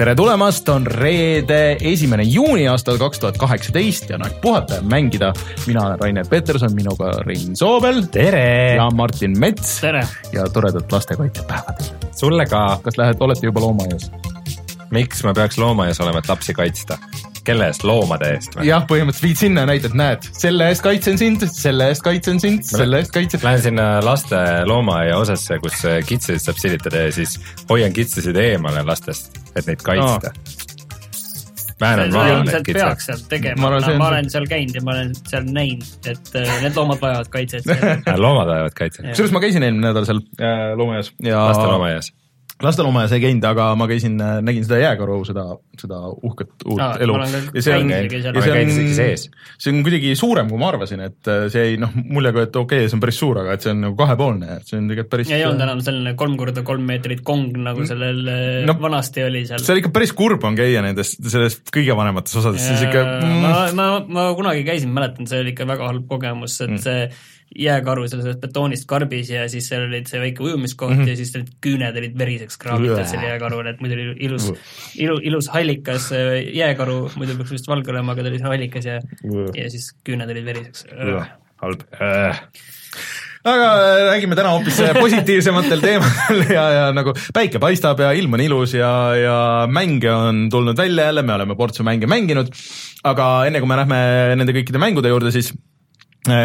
tere tulemast, on reede, esimene juuni aastal kaks tuhat kaheksateist ja on aeg puhata ja mängida. mina olen Rainer Peterson, minuga Rein Soobel. tere! ja Martin Mets. tere! ja toredat lastekaitsepäeva teile. sulle ka. kas lähed, olete juba loomaaias? miks ma peaks loomaaias olema, et lapsi kaitsta? Kelle eest, loomade eest või? jah, põhimõtteliselt viid sinna ja näitad, näed, selle eest kaitsen sind, selle eest kaitsen sind, selle eest kaitsen. Lähen sinna laste loomaaia osasse, kus kitsesid saab silitada ja siis hoian kitsesid eemale lastest, et neid kaitsta no väänan need kitsed. peaks seal tegema, ma, no, ma olen seal käinud ja ma olen seal näinud, et äh, need loomad vajavad kaitset loomad vajavad kaitset. kusjuures ma käisin eelmine nädal seal loomaaias ja laste loomaaias lasteloomaaias ei käinud, aga ma käisin, nägin seda jääkaru, seda, seda uhket uut Aa, elu. ja see on, ja see on, see on kuidagi suurem, kui ma arvasin, et äh, see jäi noh, muljega, et okei okay,, see on päris suur, aga et see on nagu kahepoolne, et see on tegelikult päris ei olnud enam selline kolm korda kolm meetrit kong, nagu sellel äh, no, vanasti oli seal. seal ikka päris kurb on käia nendes, selles kõige vanemates osades, siis ikka mm. ma, ma, ma kunagi käisin, mäletan, see oli ikka väga halb kogemus, et mm. see jääkaru selles betoonist karbis ja siis seal olid see väike ujumiskoht mm -hmm. ja siis need küüned olid veriseks kraavitud selle jääkarul, et muidu oli ilus, ilu, ilus hallikas äh, jääkaru, muidu peaks vist valge olema, aga ta oli hallikas ja, ja siis küüned olid veriseks. halb. Äh. Aga räägime täna hoopis positiivsematel teemadel ja, ja nagu päike paistab ja ilm on ilus ja, ja mänge on tulnud välja jälle, me oleme portsu mänge mänginud, aga enne kui me lähme nende kõikide mängude juurde, siis Äh,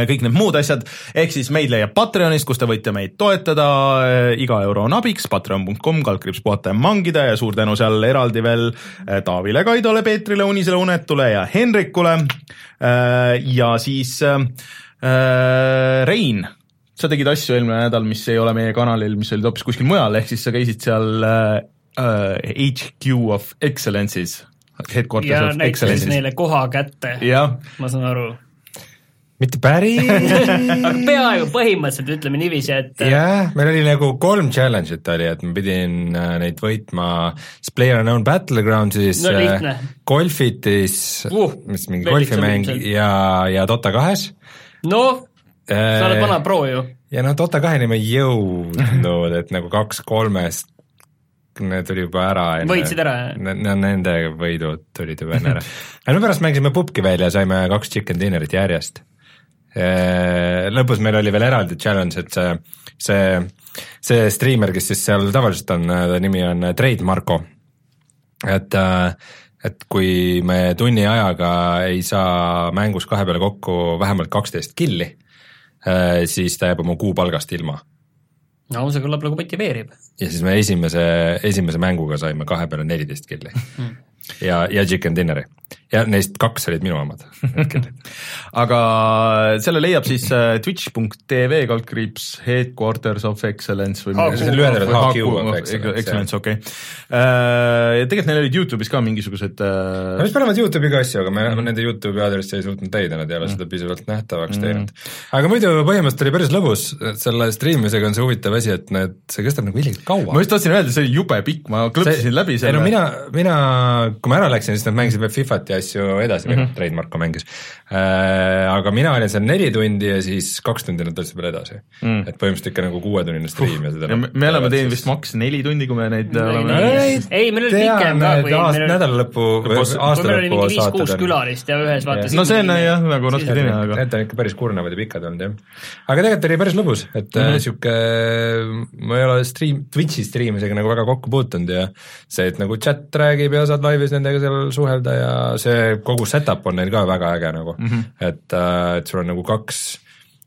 kõik need muud asjad, ehk siis meid leiab Patreonist, kus te võite meid toetada, äh, iga euro on abiks, patreon.com, kaldkriips puhata ja mangida. Ja suur tänu seal eraldi veel äh, Taavile, Kaidole, Peetrile, Unisele, Unetule ja Henrikule. ja siis Rein, sa tegid asju eelmine nädal, mis ei ole meie kanalil, mis olid hoopis kuskil mujal, ehk siis sa käisid seal HQ of Excellence'is ja Excellence'is. neile koha kätte, ma saan aru mitte päris peaaegu põhimõtteliselt ütleme niiviisi, et äh, jah, meil oli nagu kolm challenge'it oli, et ma pidin äh, neid võitma PlayerUnknown Battlegroundsis no,, äh, Golfitis uh,, mis mingi golfimäng ja, ja Dota kahes. noh, sa oled vana pro ju. ja noh, Dota kaheni ma ei jõudnud, et nagu kaks kolmest need tuli juba ära võitsid ära, jah? no nende võidud tulid juba enne ära. aga no pärast mängisime pubki veel ja saime kaks chicken dinner'it järjest Äh, lõpus meil oli veel eraldi challenge, et see, see, see striimer, kes siis seal tavaliselt on, ta nimi on Trade Marko. et, äh, et kui me tunni ajaga ei saa mängus kahe peale kokku vähemalt kaksteist killi, äh, siis ta jääb oma kuupalgast ilma no see kõlab nagu motiveerib. ja siis me esimese, esimese mänguga saime kahe peale neliteist killi mm. Ja, ja chicken dinner'i ja neist kaks olid minu omad aga selle leiab siis äh, twitch.tv kaldkriips headquarters of excellence või midagi sellist. Excellence, okei. Äh, ja tegelikult neil olid Youtube'is ka mingisugused uh... Nad panevad Youtube'i ka asju, aga me mm. nende Youtube'i aadressi ei suutnud täida, nad ei ole mm. seda piisavalt nähtavaks mm. teinud. aga muidu põhimõtteliselt oli päris lõbus, selle striimisega on see huvitav asi, et need, see kestab nagu ilgelt kaua. ma just tahtsin öelda, see oli jube pikk, ma klõpsisin see... läbi selle. ei no mina, mina, kui ma ära läksin, siis nad mängisid veel Fifat ja asju edasi mm -hmm., Rein Marko mängis äh,. aga mina olin seal neli tundi ja siis kaks tundi nad tulid veel edasi mm.. et põhimõtteliselt ikka nagu kuuetunnine stream ja seda. me, me oleme teinud vist maks neli tundi, kui me neid oleme. ei, meil oli pikem ka, kui meil nädalalõpu või aastalõpu saated. viis-kuus külalist ja ühes vaates. no see on jah, nagu natuke teine, aga. Need on ikka päris kurnevad ja pikad olnud jah. aga tegelikult oli päris lõbus, et mm -hmm. sihuke, ma ei ole stream, Twitch'i striimisega nagu väga kokku puutunud ja see, et nagu chat räägib ja saad laivis nendega seal suhelda ja see kogu setup on neil ka väga äge nagu mm, -hmm. et, äh, et sul on nagu kaks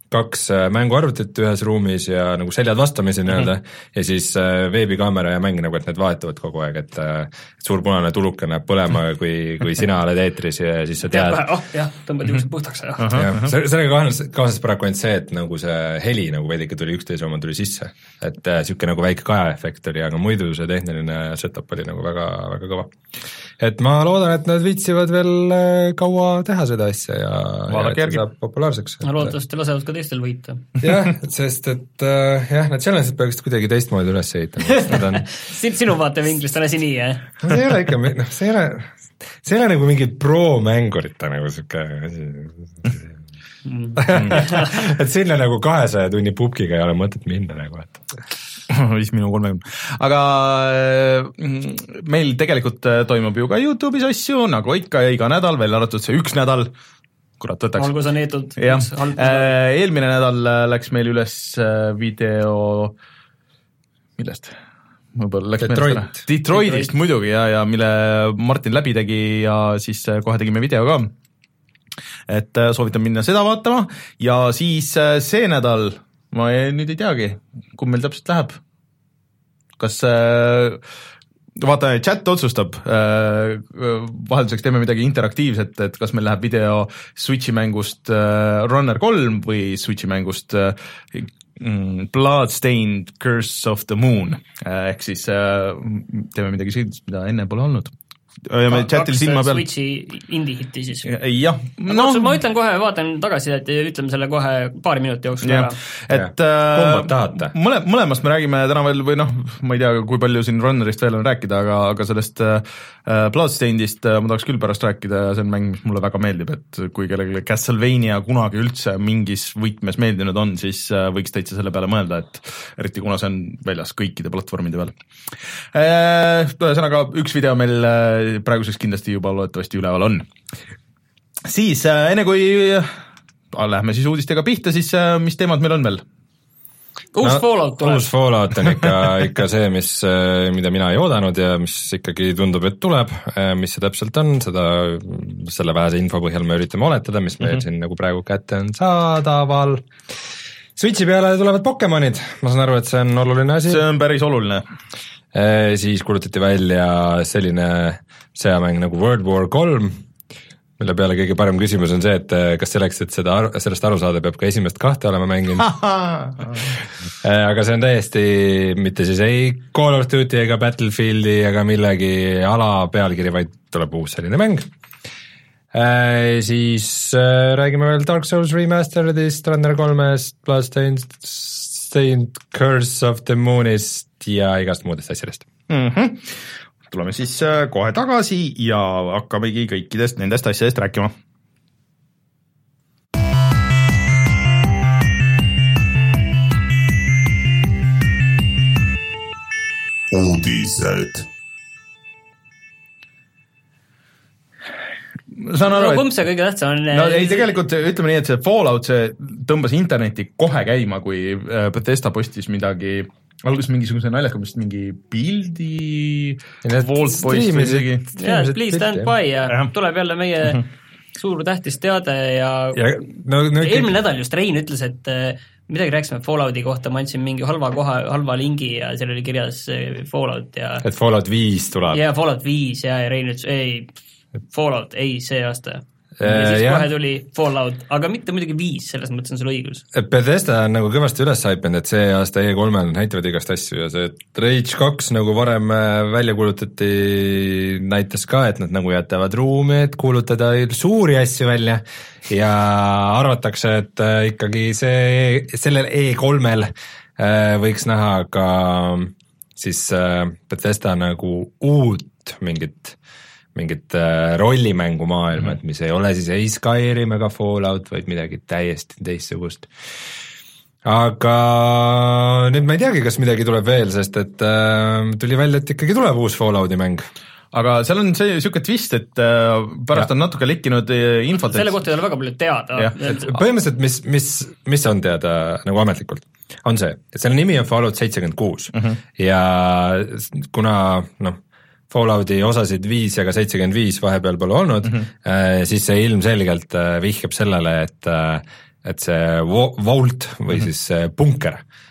kaks äh, mänguarvutit ühes ruumis ja nagu seljad vastamisi nii-öelda mm -hmm. ja siis äh, veebikaamera ja mäng nagu, et need vahetuvad kogu aeg, et suur punane tuluke läheb põlema, kui, kui sina oled eetris ja siis sa tead. oh jah, tõmbad juuksed puhtaks ja. sellega kaasnes, kaasnes paraku ainult see, et nagu see heli nagu veidike tuli üksteise oma tuli sisse, et niisugune nagu väike kajaefekt oli, aga muidu see tehniline setup oli nagu väga, väga kõva et ma loodan, et nad viitsivad veel äh, kaua teha seda asja ja, ja et see saab populaarseks. no loodetavasti lasevad ka teistel võita. jah, sest et äh, jah, need challenge'id peaksid kuidagi teistmoodi üles ehitama, on sinu vaatevinklist on asi nii, jah? no see ei ole ikka, noh, see ei ole, see ei ole nagu mingi pro-mängurite nagu sihuke asi mm. et sinna nagu kahesaja tunni pubgiga ei ole mõtet minna nagu, et siis minu kolmekümne, aga mm, meil tegelikult äh, toimub ju ka Youtube'is asju, nagu ikka ja iga nädal, välja arvatud see üks nädal, kurat võtaks. olgu sa neetud. jah, eelmine nädal läks meil üles video, millest? võib-olla läks Detroit. meelest ära. Detroitist Detroit. muidugi ja, ja mille Martin läbi tegi ja siis kohe tegime video ka. et soovitan minna seda vaatama ja siis see nädal ma ei, nüüd ei teagi, kumb meil täpselt läheb. kas äh, vaata, chat otsustab äh,, vahelduseks teeme midagi interaktiivset, et kas meil läheb video Switchi mängust äh, Runner kolm või Switchi mängust äh, mm, Bloodstained Curse of the Moon ehk siis teeme midagi sellist, mida enne pole olnud hoiame chatil silma peal. Switchi indie-hitti siis. jah. No, ma ütlen kohe, vaatan tagasisidet ja ütleme selle kohe paari minuti jooksul ära. et äh, tahate? mõle-, mõlemast me räägime täna veel või noh, ma ei tea, kui palju siin Runnerist veel on rääkida, aga, aga sellest äh, Bloodstainedist äh, ma tahaks küll pärast rääkida ja see on mäng, mis mulle väga meeldib, et kui kellelegi Castlevania kunagi üldse mingis võtmes meeldinud on, siis äh, võiks täitsa selle peale mõelda, et eriti kuna see on väljas kõikide platvormide peal äh,. ühesõnaga, üks video meil äh, praeguseks kindlasti juba loodetavasti üleval on. siis äh, enne kui äh, lähme siis uudistega pihta, siis äh, mis teemad meil on veel? uus no, Fallout tuleb. uus Fallout on ikka, ikka see, mis, mida mina ei oodanud ja mis ikkagi tundub, et tuleb, mis see täpselt on, seda, selle vähese info põhjal me üritame oletada, mis meil mm -hmm. siin nagu praegu kätte on saadaval. Switchi peale tulevad Pokemonid, ma saan aru, et see on oluline asi. see on päris oluline. Siis kuulutati välja selline sõjamäng nagu World War kolm, mille peale kõige parem küsimus on see, et eh, kas selleks, et seda, sellest aru saada, peab ka esimest kahte olema mänginud eh, aga see on täiesti mitte siis ei Call of Duty ega Battlefieldi ega millegi ala pealkiri, vaid tuleb uus selline mäng. Eh, siis räägime veel Dark Souls Remasteredist, Runner kolmest, Bloodstained, Stained Curse of the Moonist ja igast muudest asjadest mm. -hmm tuleme siis äh, kohe tagasi ja hakkamegi kõikidest nendest asjadest rääkima. uudised saan aru no,, kumb see kõige tähtsam on? no ei, tegelikult ütleme nii, et see Fallout, see tõmbas interneti kohe käima, kui äh, Bethesda postis midagi algas mingisuguse naljaka, vist mingi pildi. jaa, Please stand by ja, ja tuleb jälle meie mm -hmm. suur tähtis teade ja, ja no, no, eelmine nädal just Rein ütles, et äh, midagi rääkisime Fallouti kohta, ma andsin mingi halva koha, halva lingi ja seal oli kirjas äh, Fallout ja et Fallout viis tuleb? jaa, Fallout viis ja, ja Rein ütles ei, Fallout, ei see aasta ja äh, siis ja. kohe tuli Fallout, aga mitte muidugi viis, selles mõttes on sul õigus. Bethesda on nagu kõvasti üles haipinud, et see aasta E3-l näitavad igast asju ja see Rage kaks nagu varem äh, välja kuulutati, näitas ka, et nad nagu jätavad ruumi, et kuulutada suuri asju välja ja arvatakse, et äh, ikkagi see, sellel E3-l võiks näha ka siis Bethesda nagu uut mingit mingit äh, rollimängumaailma mm, -hmm. et mis ei ole siis ei Skyrim ega Fallout, vaid midagi täiesti teistsugust. aga nüüd ma ei teagi, kas midagi tuleb veel, sest et äh, tuli välja, et ikkagi tuleb uus Fallouti mäng aga seal on see niisugune twist, et äh, pärast ja. on natuke lekkinud äh, infot. selle kohta ei ole väga palju teada. põhimõtteliselt, mis, mis, mis on teada nagu ametlikult, on see, et selle nimi on Fallout seitsekümmend kuus mhm. ja kuna noh, Fallouti osasid viis ja ka seitsekümmend viis vahepeal pole olnud mm, -hmm. siis see ilmselgelt äh, vihjab sellele, et äh, et see vault või mm -hmm. siis punker Äh,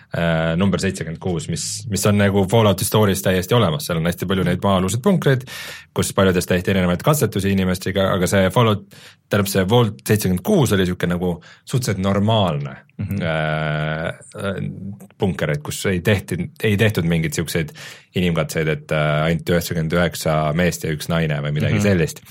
number seitsekümmend kuus, mis, mis on nagu Fallouti story's täiesti olemas, seal on hästi palju neid maa-aluseid punkreid, kus paljudes tehti erinevaid katsetusi inimestega, aga see Fallout, tähendab see Vault seitsekümmend kuus oli niisugune nagu suhteliselt normaalne mm -hmm. äh, punker, et kus ei tehti, ei tehtud mingeid niisuguseid inimkatseid, et äh, ainult üheksakümmend üheksa meest ja üks naine või midagi mm -hmm. sellist.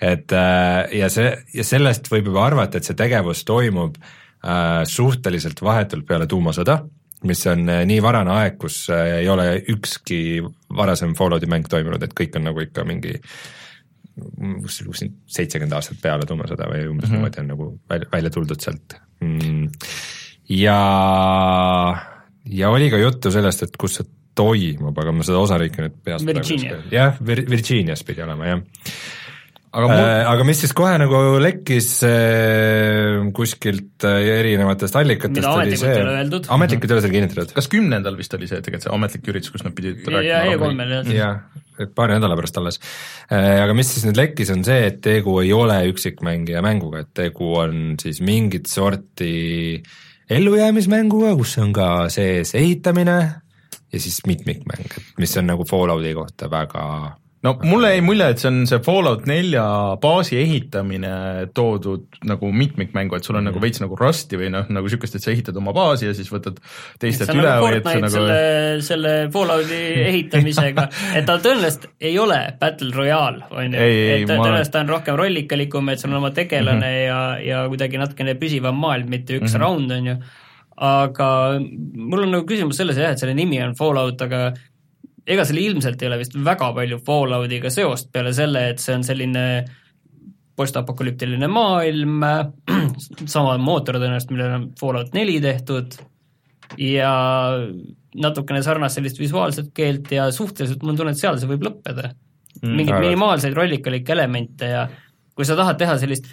et äh, ja see, ja sellest võib juba arvata, et see tegevus toimub äh, suhteliselt vahetult peale tuumasõda mis on äh, nii varane aeg, kus äh, ei ole ükski varasem Fallouti mäng toimunud, et kõik on nagu ikka mingi kus, kus seitsekümmend aastat peale tuumasõda või umbes niimoodi mm -hmm. on nagu välja, välja tuldud sealt mm.. ja ja oli ka juttu sellest, et kus see toimub, aga ma seda osariiki nüüd peast Virginia. jah, Virginias pidi olema, jah aga mul... äh, aga mis siis kohe nagu lekkis äh, kuskilt äh, erinevatest allikatest oli see, ei ole öeldud. ametlikult ei ole seda kinnitatud. kas kümnendal vist oli see tegelikult see ametlik üritus, kus nad pidid ja E3-l jah. jah, et paari nädala pärast alles. Äh, aga mis siis nüüd lekkis, on see, et tegu ei ole üksikmängija mänguga, et tegu on siis mingit sorti ellujäämismänguga, kus on ka sees ehitamine ja siis mitmikmäng, et mis on nagu Fallouti kohta väga no mulle jäi mulje, et see on see Fallout nelja baasi ehitamine toodud nagu mitmikmängu, et sul on mm nagu veits nagu Rusti või noh, nagu niisugust, et sa ehitad oma baasi ja siis võtad teistelt üle nagu või et nagu nagu selle, selle Fallouti ehitamisega et ta tõenäoliselt ei ole Battle Royale, on ju, et ma... tõenäoliselt ta on rohkem rollikalikum, et sul on oma tegelane mm -hmm. ja, ja kuidagi natukene püsivam maailm, mitte üks mm -hmm. round, on ju aga mul on nagu küsimus selles jah, et selle nimi on Fallout, aga ega seal ilmselt ei ole vist väga palju Falloutiga seost peale selle, et see on selline postapokalüptiline maailm, sama mootor tõenäoliselt, millel on Fallout neli tehtud ja natukene sarnast sellist visuaalset keelt ja suhteliselt mul on tunne, et seal see võib lõppeda mm,. mingeid minimaalseid rollikalikke elemente ja kui sa tahad teha sellist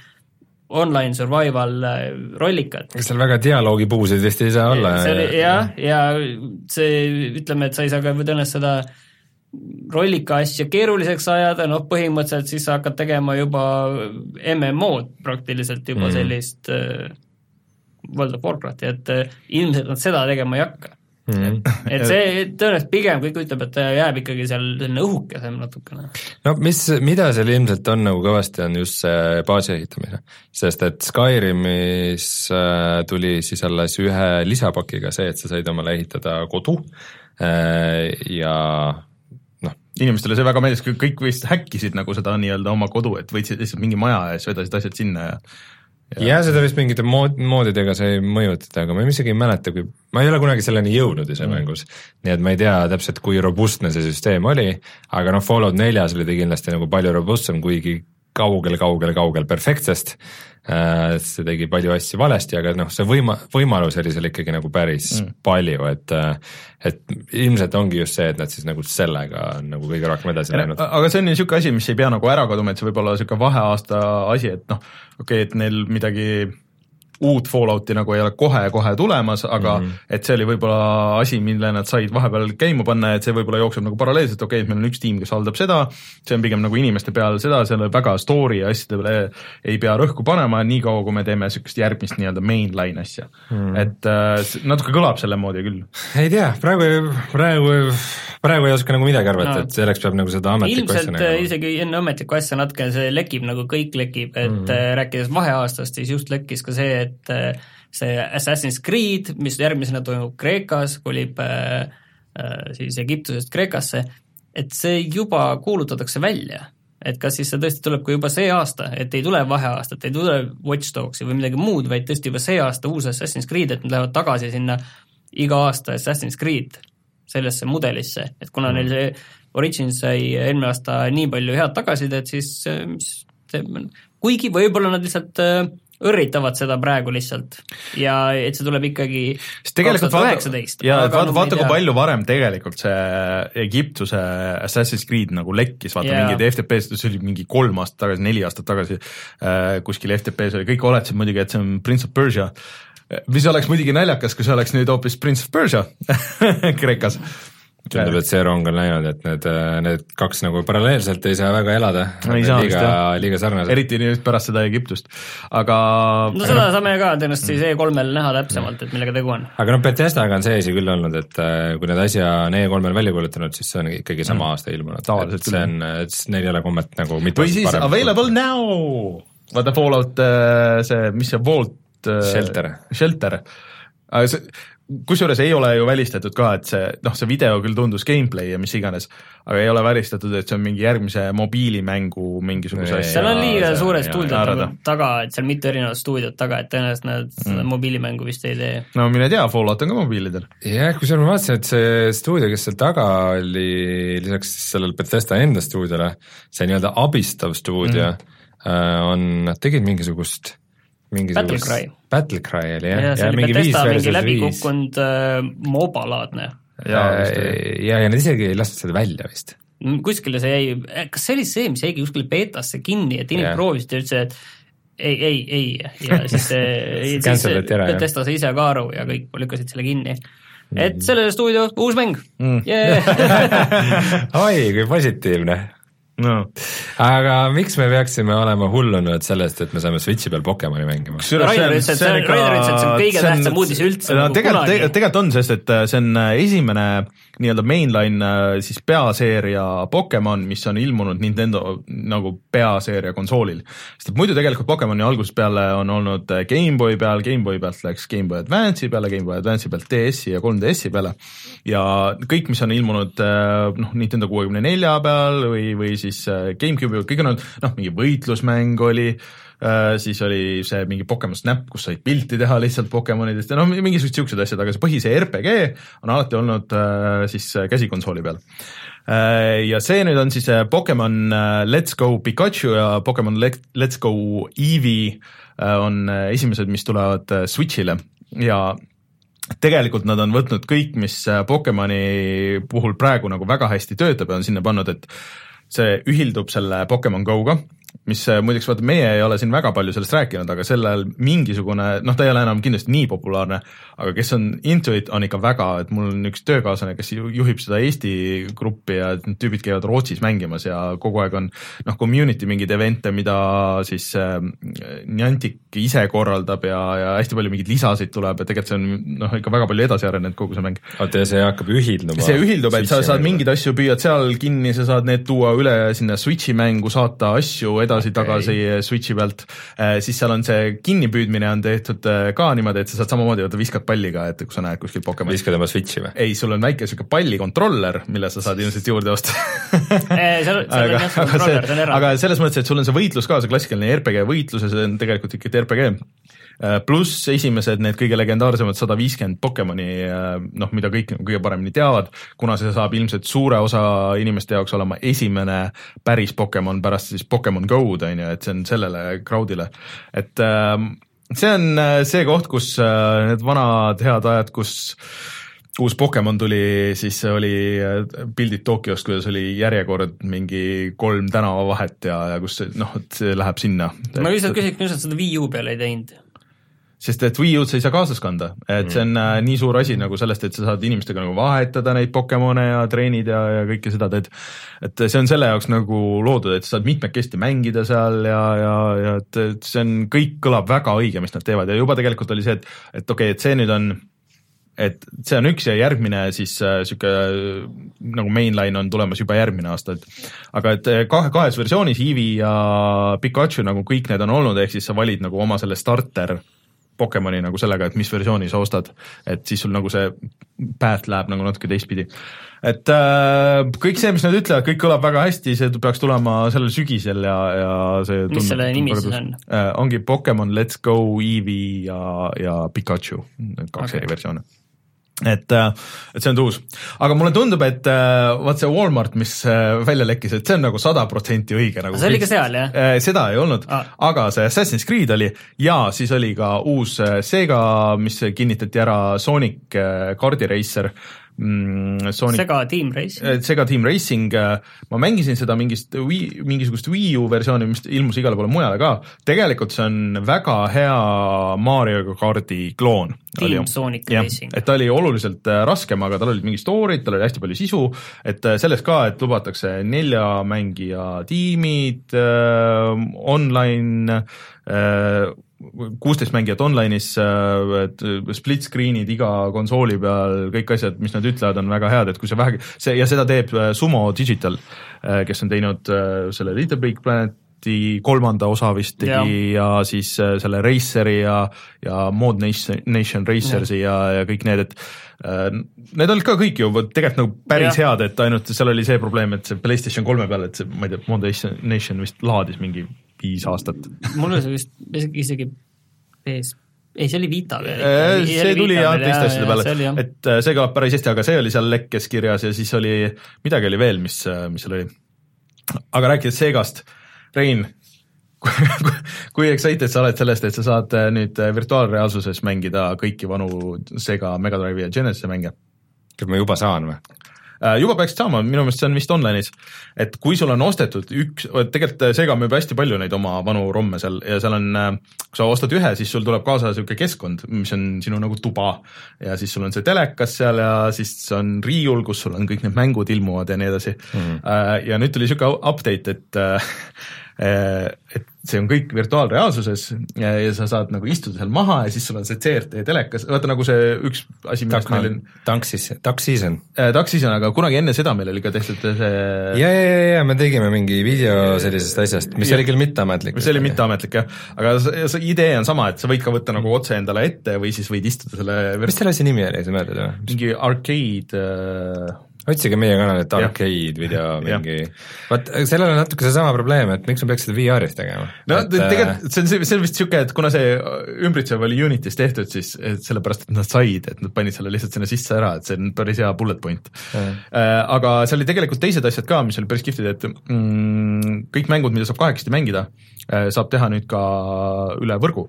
online survival äh, rollikat. kas seal väga dialoogipuusid vist ei saa olla? jah, ja see, ütleme, et sa ei saa ka tõenäoliselt seda rollika asja keeruliseks ajada, noh põhimõtteliselt siis sa hakkad tegema juba MMO-d praktiliselt juba mm. sellist äh, World of Warcrafti, et äh, ilmselt nad seda tegema ei hakka Mm -hmm. et see tõenäoliselt pigem kõik ütleb, et ta jääb ikkagi seal selline õhukesem natukene. no mis, mida seal ilmselt on nagu kõvasti, on just see baasi ehitamine. sest et Skyrimis äh, tuli siis alles ühe lisapakiga see, et sa said omale ehitada kodu äh, ja noh. inimestele see väga meeldis, kõik vist häkkisid nagu seda nii-öelda oma kodu, et võtsid lihtsalt mingi maja ja siis vedasid asjad sinna ja jah, seda vist mingite mood, moodidega ei mõjutada, aga ma isegi ei mäleta, kui, ma ei ole kunagi selleni jõudnud ise mm. mängus. nii et ma ei tea täpselt, kui robustne see süsteem oli, aga noh, Fallout neljas oli ta kindlasti nagu palju robustsem, kuigi kaugel, kaugel, kaugel perfektsest Äh, see tegi palju asju valesti, aga noh, see võima-, võimalus oli seal ikkagi nagu päris mm. palju, et äh, et ilmselt ongi just see, et nad siis nagu sellega on nagu kõige rohkem edasi läinud. aga see on niisugune asi, mis ei pea nagu ära kaduma, et see võib olla niisugune vaheaasta asi, et noh, okei okay,, et neil midagi uut Fallouti nagu ei ole kohe-kohe tulemas, aga mm -hmm. et see oli võib-olla asi, mille nad said vahepeal käima panna, et see võib-olla jookseb nagu paralleelselt, okei okay,, et meil on üks tiim, kes haldab seda, see on pigem nagu inimeste peal seda, selle väga story asjade peale ei pea rõhku panema, niikaua kui me teeme niisugust järgmist nii-öelda mainline asja mm. -hmm. et äh, natuke kõlab selle moodi küll. ei tea, praegu, praegu praegu ei oska nagu midagi arvata no., et selleks peab nagu seda ametlikku asja ilmselt nagu... isegi enne ametlikku asja natuke see lekib nagu kõik lekib, et mm. rääkides vaheaastast, siis just lekkis ka see, et äh, see Assassin's Creed, mis järgmisena toimub Kreekas, kolib äh, siis Egiptusest Kreekasse, et see juba kuulutatakse välja. Et kas siis see tõesti tuleb ka juba see aasta, et ei tule vaheaastat, ei tule Watch Dogsi või midagi muud, vaid tõesti juba see aasta uus Assassin's Creed, et nad lähevad tagasi sinna iga aasta Assassin's Creed sellesse mudelisse, et kuna neil see Origins sai eelmine aasta nii palju head tagasisidet, siis mis teeb, kuigi võib-olla nad lihtsalt äh, õrritavad seda praegu lihtsalt ja et see tuleb ikkagi tuhat üheksateist. ja vaata, vaata kui palju varem tegelikult see Egiptuse Assassin's Creed nagu lekkis, vaata yeah. mingid FTP-sid, see oli mingi kolm aastat tagasi, neli aastat tagasi äh, kuskil FTP-s oli, kõik oletasid muidugi, et see on Prince of Persia mis oleks muidugi naljakas, kui see oleks nüüd hoopis Prince of Persia Kreekas tundub, et see rong on läinud, et need, need kaks nagu paralleelselt ei saa väga elada no,. liiga, liiga sarnased. eriti nüüd pärast seda Egiptust, aga no seda saame ka tõenäoliselt siis E3-l näha täpsemalt, et millega tegu on. aga noh, Bethesdaga on see asi küll olnud, et äh, kui need asja on E3-l välja kuulutanud, siis see on ikkagi sama mm. aasta ilmunud. tavaliselt see on, neil ei ole kommet nagu mitu või siis available now, vaata Fallout äh, see, mis see Vault Äh, Shelter. Shelter, aga see, kusjuures ei ole ju välistatud ka, et see, noh, see video küll tundus gameplay ja mis iganes, aga ei ole välistatud, et see on mingi järgmise mobiilimängu mingisuguse asja. seal on liiga suured stuudiod nagu taga, et seal mitu erinevat stuudiot taga, et tõenäoliselt nad mm. seda mobiilimängu vist ei tee. no mine tea, Fallout on ka mobiilidel. jah, kusjuures ma vaatasin, et see stuudio, kes seal taga oli, lisaks sellele Bethesda enda stuudiole, see nii-öelda abistav stuudio mm. on, nad tegid mingisugust Battlecry. Battlecry oli jah, ja ja see mingi viis versus viis. läbikukkunud äh, MOBA-laadne. oli. ja, ja nad isegi ei lastud seda välja vist. kuskile see jäi, kas see oli see, mis jäigi kuskile beetasse kinni, et inimesed proovisid ja ütlesid, et ei, ei, ei ja siis see, iti ära, jah. Betesta sai ise ka aru ja kõik lükkasid selle kinni. et selle stuudio uus mäng Mm. yeah.. oi, kui positiivne. No aga miks me peaksime olema hullunud sellest, et me saame Switchi peal Pokemoni mängima? Rainer ütles, et see on- Rainer ütles, et see on kõige tähtsam uudis üldse no nagu tegelikult, kunagi. tegelikult on, sest et äh, see on esimene nii-öelda mainline äh, siis peaseeria Pokemon, mis on ilmunud Nintendo nagu peaseeria konsoolil. sest et muidu tegelikult Pokemoni algusest peale on olnud äh, GameBoy peal, GameBoy pealt läks GameBoy Advance'i peale, GameBoy Advance'i pealt DS-i ja 3DS-i peale ja kõik, mis on ilmunud äh, noh, Nintendo kuuekümne nelja peal või, või siis GameCube'i kõik on olnud noh, mingi võitlusmäng oli siis oli see mingi Pokemon Snap, kus said pilti teha lihtsalt Pokemonidest. Ja noh, mingisugused siuksed asjad, aga see põhise RPG on alati olnud äh, siis äh, käsikonsooli peal. ja see nüüd on siis äh, Pokemon äh, Let's Go Pikachu ja Pokemon Let- Let's Go Eevee äh, on äh, esimesed, mis tulevad äh, Switch'ile. Ja tegelikult nad on võtnud kõik, mis äh, Pokemoni puhul praegu nagu väga hästi töötab ja on sinna pannud, et see ühildub selle Pokemon Go-ga, mis äh, muideks vaata, meie ei ole siin väga palju sellest rääkinud, aga sellel mingisugune, noh, ta ei ole enam kindlasti nii populaarne, aga kes on into it, on ikka väga, et mul on üks töökaaslane, kes ju- juhib seda Eesti gruppi ja need tüübid käivad Rootsis mängimas ja kogu aeg on noh, community mingeid event'e, mida siis äh, Niantic ise korraldab ja, ja hästi palju mingeid lisasid tuleb ja tegelikult see on noh, ikka väga palju edasi arenenud kogu see mäng oota, ja see hakkab ühilduma? see ühildub, et sa saad mingeid asju püüad seal kinni, sa saad need tuua üle sinna Switch'i mängu, saata asju edasi-tagasi okay. Switch'i pealt, siis seal on see kinnipüüdmine on tehtud äh, ka niimoodi, et sa saad samamoodi, vaata viskad palliga, et kui sa näed kuskil Pokemoni. viskad oma Switchi või? ei, sul on väike sihuke pallikontroller, mille sa saad ilmselt juurde osta aga aga see aga selles mõttes, et sul on see võitlus ka, see klassikaline RPG võitlus ja see on tegelikult ikkagi RPG. Pluss esimesed need kõige legendaarsemad sada viiskümmend Pokemoni, noh, mida kõik kõige paremini teavad, kuna see saab ilmselt suure osa inimeste jaoks olema esimene päris Pokemon pärast siis Pokemon Go'd on ju, et see on sellele crowd'ile, et ähm, see on äh, see koht, kus äh, need vanad head ajad, kus uus Pokemon tuli, siis see oli äh, pildid Tokyost, kuidas oli järjekord mingi kolm tänavavahet ja, ja kus noh, et see läheb sinna. ma lihtsalt küsiks, miks nad seda Wii U peale ei teinud? Sest et Wii U-d sa ei saa kaasas kanda, et see on äh, nii suur asi nagu sellest, et sa saad inimestega nagu vahetada neid Pokemone ja treenid ja, ja kõike seda teed. et see on selle jaoks nagu loodud, et sa saad mitmekesti mängida seal ja, ja, ja et, et see on, kõik kõlab väga õige, mis nad teevad. Ja juba tegelikult oli see, et, et okei okay,, et see nüüd on et see on üks ja järgmine siis niisugune äh, nagu mainline on tulemas juba järgmine aasta, et. Aga et äh, kahe, kahes versioonis Eevee ja Pikachu nagu kõik need on olnud, ehk siis sa valid nagu oma selle starter Pokemoni nagu sellega, et mis versiooni sa ostad, et siis sul nagu see path läheb nagu natuke teistpidi. et äh, kõik see, mis nad ütlevad, kõik kõlab väga hästi, see peaks tulema sellel sügisel ja, ja see Mis selle nimi siis on? äh,? ongi Pokemon Let's Go Eevee ja, ja Pikachu, need kaks okay. eriversiooni et, et see on uus, aga mulle tundub, et äh, vaat see Walmart, mis äh, välja lekkis, et see on nagu sada protsenti õige nagu. see oli ka seal, jah? äh,? seda ei olnud Ah. aga see Assassin's Creed oli ja siis oli ka uus äh, Sega, mis kinnitati ära, Sonic äh, Cardi Racer mm,. Sonic Sega Team Race. Eh, Sega Team Racing, ma mängisin seda mingist mingisugust Wii U versiooni, mis ilmus igale poole mujale ka, tegelikult see on väga hea Mario kardi kloon. Team Sonic Racing. et ta oli oluliselt äh, raskem, aga tal olid mingid story'd, tal oli hästi palju sisu, et äh, selles ka, et lubatakse nelja mängija tiimid äh,, online äh, kuusteist mängijat online'is, et split screen'id iga konsooli peal, kõik asjad, mis nad ütlevad, on väga head, et kui sa vähegi, see ja seda teeb äh, Sumo Digital, kes on teinud äh, selle Little Big Planeti kolmanda osa vist tegi ja, ja siis äh, selle Raceri ja, ja Mod Nation, Nation Racersi ja, ja kõik need, et äh, need olid ka kõik ju tegelikult nagu päris Ja. head, et ainult seal oli see probleem, et see PlayStation kolme peal, et see, ma ei tea, Mod Nation Nation vist laadis mingi viis aastat. mul oli see vist isegi, PS, ei see oli Vita peal. Äh, see tuli jah teiste asjade peale et äh, see kõlab päris hästi, aga see oli seal lekkes kirjas ja siis oli, midagi oli veel, mis, mis seal oli. aga rääkides Segast, Rein, kui excited sa oled sellest, et sa saad äh, nüüd äh, virtuaalreaalsuses mängida kõiki vanu Sega Mega Drive'i ja Genesis'e mänge? kas ma juba saan või? Äh, juba peaks saama, minu meelest see on vist online'is, et kui sul on ostetud üks, tegelikult Sega müüb hästi palju neid oma vanu romme seal ja seal on, kui sa ostad ühe, siis sul tuleb kaasa niisugune keskkond, mis on sinu nagu tuba ja siis sul on see telekas seal ja siis on riiul, kus sul on kõik need mängud ilmuvad ja nii edasi mm. -hmm. ja nüüd tuli niisugune update, et Äh, et see on kõik virtuaalreaalsuses ja, ja sa saad nagu istuda seal maha ja siis sul on see CRT telekas, vaata nagu see üks asi, millest meil on Tank siis, Duck Season äh,. Duck Season, aga kunagi enne seda meil oli ka tehtud see ja, ja, ja, ja me tegime mingi video sellisest asjast, mis ja, oli küll mitteametlik. mis oli mitteametlik jah, aga see, see idee on sama, et sa võid ka võtta nagu otse endale ette või siis võid istuda selle mis selle asja nimi oli, sa mäletad või? mingi arcade äh, otsige meie kanalit arcade video mingi, vaat sellel on natuke seesama probleem, et miks ma peaks seda VR-is tegema. no et, tegelikult see on, see on vist niisugune, et kuna see ümbritsev oli Unitis tehtud, siis sellepärast, et nad said, et nad panid selle lihtsalt sinna sisse ära, et see on päris hea bullet point. Äh, aga seal oli tegelikult teised asjad ka, mis olid päris kihvtid, et mm, kõik mängud, mida saab kahekesti mängida, äh, saab teha nüüd ka üle võrgu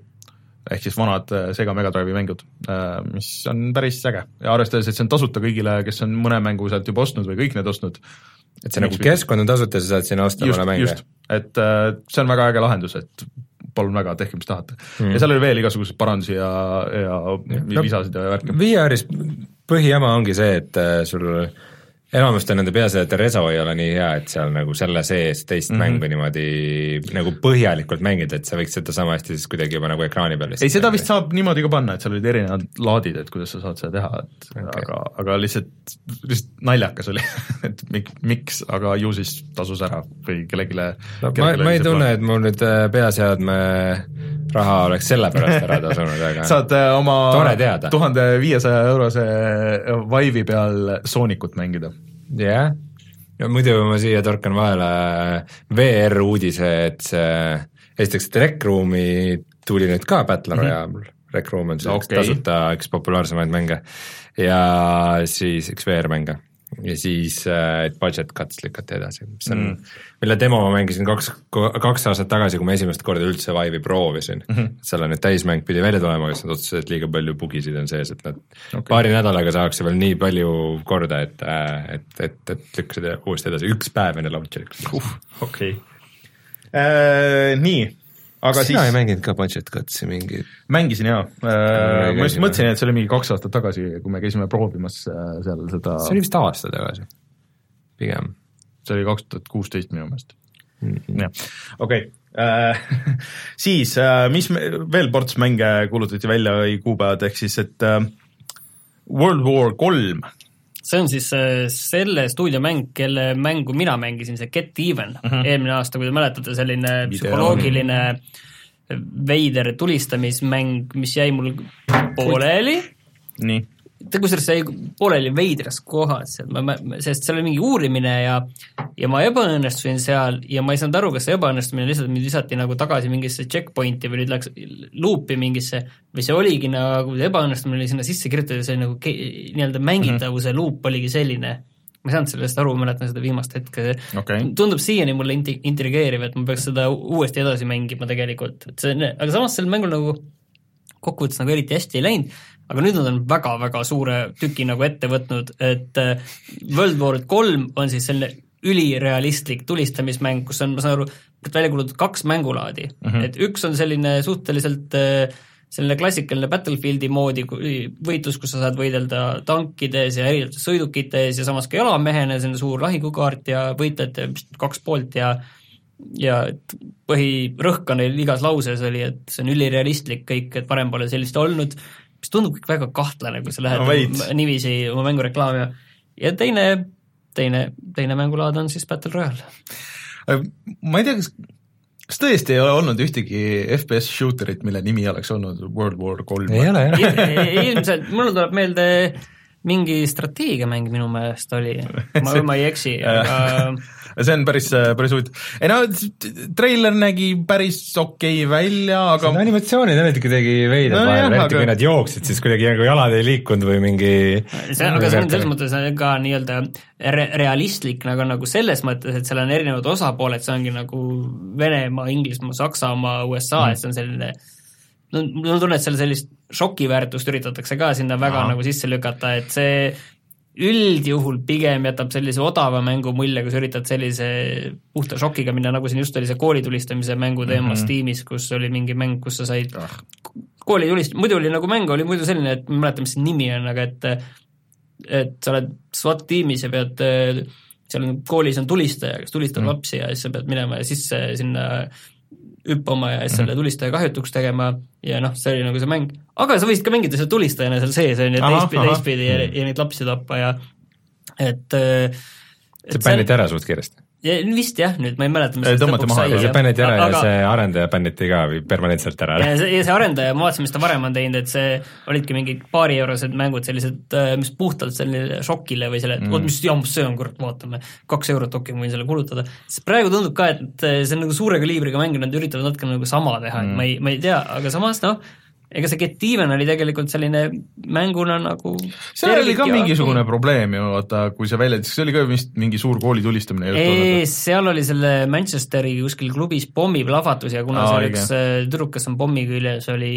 ehk siis vanad äh, Sega Mega Drive'i mängud, äh, mis on päris äge ja arvestades, et see on tasuta kõigile, kes on mõne mängu sealt juba ostnud või kõik need ostnud. et see nagu keskkond on tasuta, sa saad sinna osta mõne mängu? just, et äh, see on väga äge lahendus, et palun väga, tehke, mis tahate mm.. ja seal oli veel igasuguseid parandusi ja, ja, ja no, lisasid ja värke. VR-is põhijama ongi see, et sul enamasti on nende peaasjade reso ei ole nii hea, et seal nagu selle sees teist mm -hmm. mängu niimoodi nagu põhjalikult mängida, et sa võiks seda sama hästi siis kuidagi juba nagu ekraani peal ei, seda vist saab niimoodi ka panna, et seal olid erinevad laadid, et kuidas sa saad seda teha, et okay. aga, aga lihtsalt, lihtsalt naljakas oli et mik, miks, aga ju siis tasus ära või kellelegi no, ma, ma ei tunne, et mul nüüd äh, peaseadme raha oleks selle pärast ära tasunud, aga saad äh, oma tuhande viiesaja eurose Vive'i peal Soonikut mängida jah yeah., ja muidu ma siia torkan vahele VR uudise, et see, esiteks, et Rec Roomi tuli nüüd ka Battle mhm. Royale mm, -hmm. Rec Room on siis okay. tasuta üks populaarsemaid mänge ja siis üks VR-mänge ja siis äh, budget cuts lükati edasi, mis on mm., mille demo ma mängisin kaks, kaks aastat tagasi, kui ma esimest korda üldse Vive'i proovisin mm. -hmm. seal on nüüd täismäng pidi välja tulema, aga siis nad otsustasid, et liiga palju bugisid on sees, et nad okay. paari nädalaga saaks veel nii palju korda, et, äh, et, et, et lükkasid uuesti edasi, üks päev enne launcher'i uh,. okei okay. äh,. nii aga sina siis... ei mänginud ka Budget Cutsi mingit? mängisin jaa äh,, ma just mõtlesin, et see oli mingi kaks aastat tagasi, kui me käisime proovimas äh, seal seda see oli vist aasta tagasi, pigem. see oli kaks tuhat kuusteist minu meelest mm. -hmm. jah, okei okay. äh, siis äh, mis me, veel ports mänge kuulutati välja või kuupäevad, ehk siis et World War kolm see on siis äh, selle stuudio mäng, kelle mängu mina mängisin, see Get Even mm, -hmm. eelmine aasta, kui te mäletate, selline Video. psühholoogiline veider tulistamismäng, mis jäi mul pooleli. nii ta kusjuures jäi pooleli veidras kohas, et ma, ma, sest seal oli mingi uurimine ja ja ma ebaõnnestusin seal ja ma ei saanud aru, kas see ebaõnnestumine lihtsalt mind visati nagu tagasi mingisse checkpointi või nüüd läks luupi mingisse või see oligi nagu, ebaõnnestumine oli sinna sisse kirjutatud ja see nagu nii-öelda mängitavuse mm -hmm. luup oligi selline. Ma ei saanud sellest aru, mäletan seda viimast hetke. Okay., tundub siiani mulle inti-, intrigeeriv, et ma peaks seda uuesti edasi mängima tegelikult, et see, aga samas sel mängul nagu kokkuvõttes nagu eriti hästi ei läinud aga nüüd nad on väga-väga suure tüki nagu ette võtnud, et äh, World War kolm on siis selline ülirealistlik tulistamismäng, kus on, ma saan aru, välja kuulutatud kaks mängulaadi mm, -hmm. et üks on selline suhteliselt äh, selline klassikaline Battlefieldi moodi võitlus, kus sa saad võidelda tankides ja erinevates sõidukites ja samas ka jalamehena, selline suur lahingukaart ja võitlejate kaks poolt ja ja põhirõhk on neil igas lauses oli, et see on ülirealistlik kõik, et varem pole sellist olnud mis tundub kõik väga kahtlane, kui sa lähed no, niiviisi oma mängu reklaamima. ja teine, teine, teine mängulaad on siis Battle Royale. Äh, ma ei tea, kas kas tõesti ei ole olnud ühtegi FPS shooterit, mille nimi oleks olnud World War kolm? ei ole jah ilmselt, mulle tuleb meelde mingi strateegiamäng minu meelest oli, ma, ma ei eksi, aga see on päris, päris huvitav. ei no treiler nägi päris okei okay välja, aga Need animatsioonid olid kuidagi veidrad No no, vahel, eriti aga- kui nad jooksid, siis kuidagi nagu jalad ei liikunud või mingi see, aga see on selles mõttes ka nii-öelda re realistlik nagu, nagu selles mõttes, et seal on erinevad osapooled, see ongi nagu Venemaa, Inglismaa, Saksamaa, USA mm., et see on selline no mul tunne, et seal sellist šokiväärtust üritatakse ka sinna väga Aha. nagu sisse lükata, et see üldjuhul pigem jätab sellise odava mängu mulje, kui sa üritad sellise puhta šokiga minna, nagu siin just oli see koolitulistamise mängu teema mm. -hmm. Steamis, kus oli mingi mäng, kus sa said Ah. kooli tulist-, muidu oli nagu mäng oli muidu selline, et ma ei mäleta, mis see nimi on, aga et et sa oled SWAT tiimis ja pead, seal on koolis on tulistaja, kes tulistab mm. lapsi ja siis sa pead minema sisse sinna hüppama ja siis selle tulistaja kahjutuks tegema ja noh, see oli nagu see mäng. aga sa võisid ka mängida seal tulistajana seal sees, on ju, teistpidi, teistpidi ja, ja neid lapsi tappa ja et see bänniti ära suht kiiresti. Ja vist jah, nüüd ma ei mäleta, mis tõmmati maha, kui see bänniti ära ja Aga- see arendaja bänniti ka permanentselt ära. ja see, ja see arendaja, ma vaatasin, mis ta varem on teinud, et see olidki mingid paarieurosed mängud, sellised, mis puhtalt selline šokile või selle, et Mm. oot, mis jammas see on, kurat, vaatame, kaks eurot okei, ma võin selle kulutada. siis praegu tundub ka, et see on nagu suure kaliibriga mäng ja nad üritavad natuke nagu sama teha mm., et ma ei, ma ei tea, aga samas noh, ega see Get Even oli tegelikult selline mänguna nagu seal oli ka ja- mingisugune probleem ju, vaata, kui see välja, see oli ka vist mingi suur kooli tulistamine ei, seal oli selle Manchesteri kuskil klubis pommiplahvatus ja kuna Aa, seal üks äh, tüdruk, kes on pommi küljes, oli,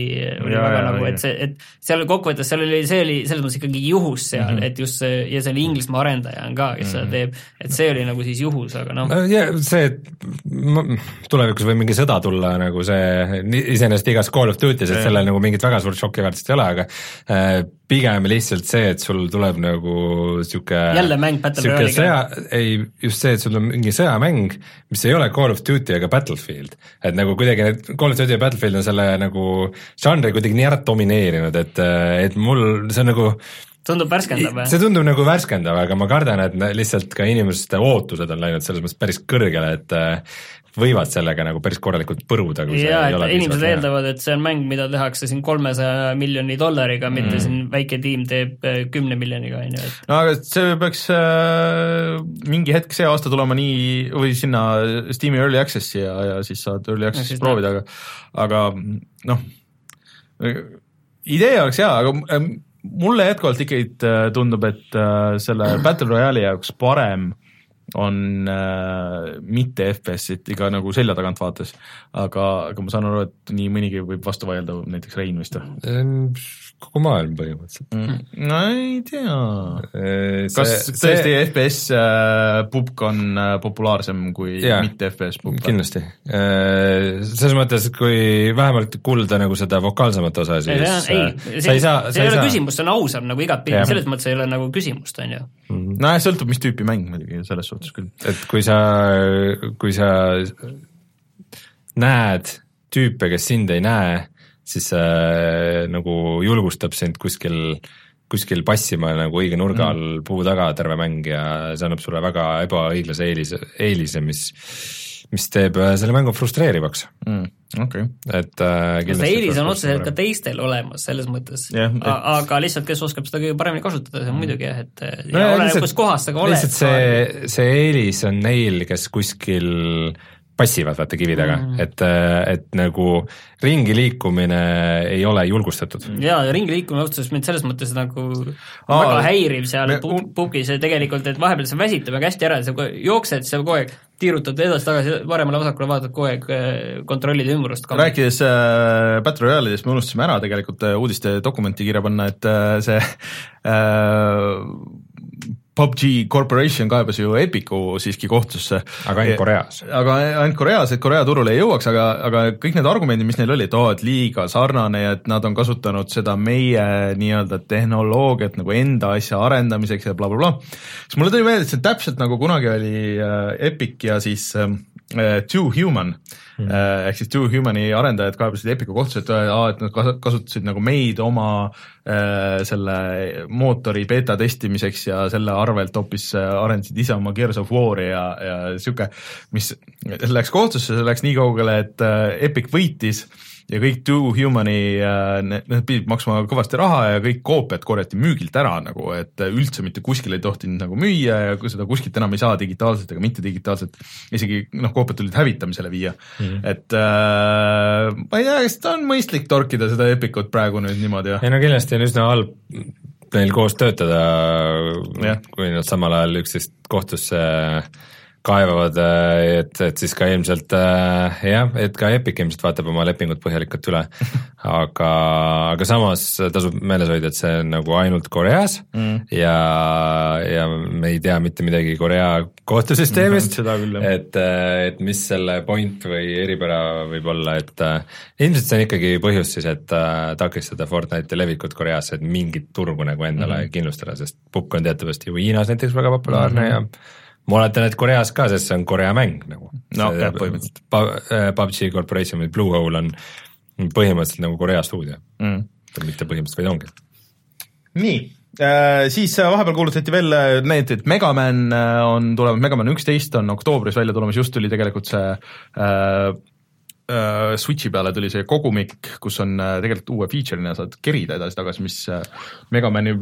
oli Jaa, väga jaa, nagu, et see, et seal kokkuvõttes, seal oli, see oli selles mõttes ikkagi juhus seal mm, Mhm. -hmm. et just see, ja see oli Inglismaa arendaja on ka, kes mm -hmm. seda teeb, et see oli nagu siis juhus, aga noh, no ja see, et tulevikus võib mingi sõda tulla nagu see, iseenesest igas Call of Duty's, et sellel nagu mingit väga suurt šokiväärtust ei ole, aga äh, pigem lihtsalt see, et sul tuleb nagu sihuke jälle mäng Battle Royale'iga. sõja, ei, just see, et sul on mingi sõjamäng, mis ei ole Call of Duty ega Battlefield. et nagu kuidagi need Call of Duty ja Battlefield on selle nagu žanri kuidagi nii ära domineerinud, et, et mul see on nagu tundub värskendav või? see tundub nagu värskendav, aga ma kardan, et lihtsalt ka inimeste ootused on läinud selles mõttes päris kõrgele, et äh, võivad sellega nagu päris korralikult põruda, kui see jaa, ei ole inimesed hea. eeldavad, et see on mäng, mida tehakse siin kolmesaja miljoni dollariga, mitte Mm. siin väike tiim teeb äh, kümne miljoniga, on ju, et no aga see peaks äh, mingi hetk see aasta tulema nii või sinna Steam'i Early Access'i ja, ja siis saad Early Access'is proovida, aga aga noh, idee oleks hea, aga ähm, mulle jätkuvalt ikkagi äh, tundub, et äh, selle Battle Royale'i jaoks parem on äh, mitte FPS-it iga nagu selja tagant vaates, aga, aga ma saan aru, et nii mõnigi võib vastu vaielda, näiteks Rein vist või kogu maailm põhimõtteliselt mm.? no ei tea kas see, tõesti FPS äh, pubg on äh, populaarsem kui Jaa. mitte FPS pubg? kindlasti, selles mõttes, kui vähemalt kuulda nagu seda vokaalsemat osa, ei, siis ei, äh, see, sa ei saa, see sa ei ei ole saa küsimus, see on ausam nagu igatpidi Jah., selles mõttes ei ole nagu küsimust, on ju. nojah, sõltub, mis tüüpi mäng muidugi selles suhtes küll. et kui sa, kui sa näed tüüpe, kes sind ei näe, siis see nagu julgustab sind kuskil, kuskil passima nagu õige nurga all puu taga terve mäng ja see annab sulle väga ebaõiglase eelise, eelise, mis, mis teeb äh, selle mängu frustreerivaks, Mm, okei, et äh, see eelis on otseselt ka teistel olemas selles mõttes? Jah, et- aga lihtsalt, kes oskab seda kõige paremini kasutada, see on muidugi jah, et ja No oleneb, kus kohas sa ka oled. lihtsalt see, see eelis on neil, kes kuskil passivad vaata kivi taga mm., et, et nagu ringi liikumine ei ole julgustatud. jaa, ja ringi liikumine otseselt mind selles mõttes nagu Aa, väga häiriv seal me- pub- pubgis ja tegelikult, et vahepeal see väsitab väga hästi ära, sa jooksed seal kogu aeg, tiirutad edasi-tagasi, paremale-vasakule, vaatad kogu aeg, kontrollid ümbrust. rääkides äh, Battle Royale'idest, me unustasime ära tegelikult äh, uudiste dokumenti kirja panna, et äh, see äh, PUBG Corporation kaebas ju Epicu siiski kohtusse. aga ainult Koreas. aga ainult Koreas, et Korea turule ei jõuaks, aga, aga kõik need argumendid, mis neil olid, oo, et liiga sarnane ja et nad on kasutanud seda meie nii-öelda tehnoloogiat nagu enda asja arendamiseks ja blablabla bla,. Bla. siis mulle tuli meelde, et see on täpselt nagu kunagi oli äh, Epic ja siis äh, Two Human mm. ehk siis Two Humani arendajad kaebasid Epicu kohtusse, et aa, et nad kas- kasutasid nagu meid oma äh, selle mootori beeta testimiseks ja selle arvelt hoopis äh, arendasid ise oma Gears of War'i ja, ja sihuke, mis läks kohtusse, see läks nii kaugele, et äh, Epic võitis ja kõik Two Humani äh, need, need pidid maksma kõvasti raha ja kõik koopiad korjati müügilt ära nagu, et üldse mitte kuskil ei tohtinud nagu müüa ja kui seda kuskilt enam ei saa digitaalselt ega mitte digitaalselt, isegi noh, koopiad tulid hävitamisele viia mm, -hmm. et äh, ma ei tea, kas ta on mõistlik torkida seda Epicut praegu nüüd niimoodi, jah? ei no kindlasti on üsna halb neil koos töötada, kui nad samal ajal üksteist kohtusse kaevavad, et, et siis ka ilmselt äh, jah, et ka Epic ilmselt vaatab oma lepingud põhjalikult üle. aga, aga samas tasub meeles hoida, et see on nagu ainult Koreas mm. ja, ja me ei tea mitte midagi Korea kohtusüsteemist mm,, et, et mis selle point või eripära võib olla, et äh, ilmselt see on ikkagi põhjus siis, et äh, takistada Fortnite'i levikut Koreasse, et mingit turgu nagu endale mm. kindlustada, sest pukk on teatavasti ju Hiinas näiteks väga populaarne mm -hmm. ja ma oletan, et Koreas ka, sest see on Korea mäng nagu. no jah, põhimõtteliselt. PUBG äh, Corporation või Bluehole on põhimõtteliselt nagu Korea stuudio mm.. mitte põhimõtteliselt, vaid ongi. nii äh,, siis äh, vahepeal kuulutati veel äh, need, et Megaman on tulemas, Megaman üksteist on oktoobris välja tulemas, just tuli tegelikult see äh, Uh, Switchi peale tuli see kogumik, kus on uh, tegelikult uue feature'ina saad kerida edasi-tagasi, mis Megamani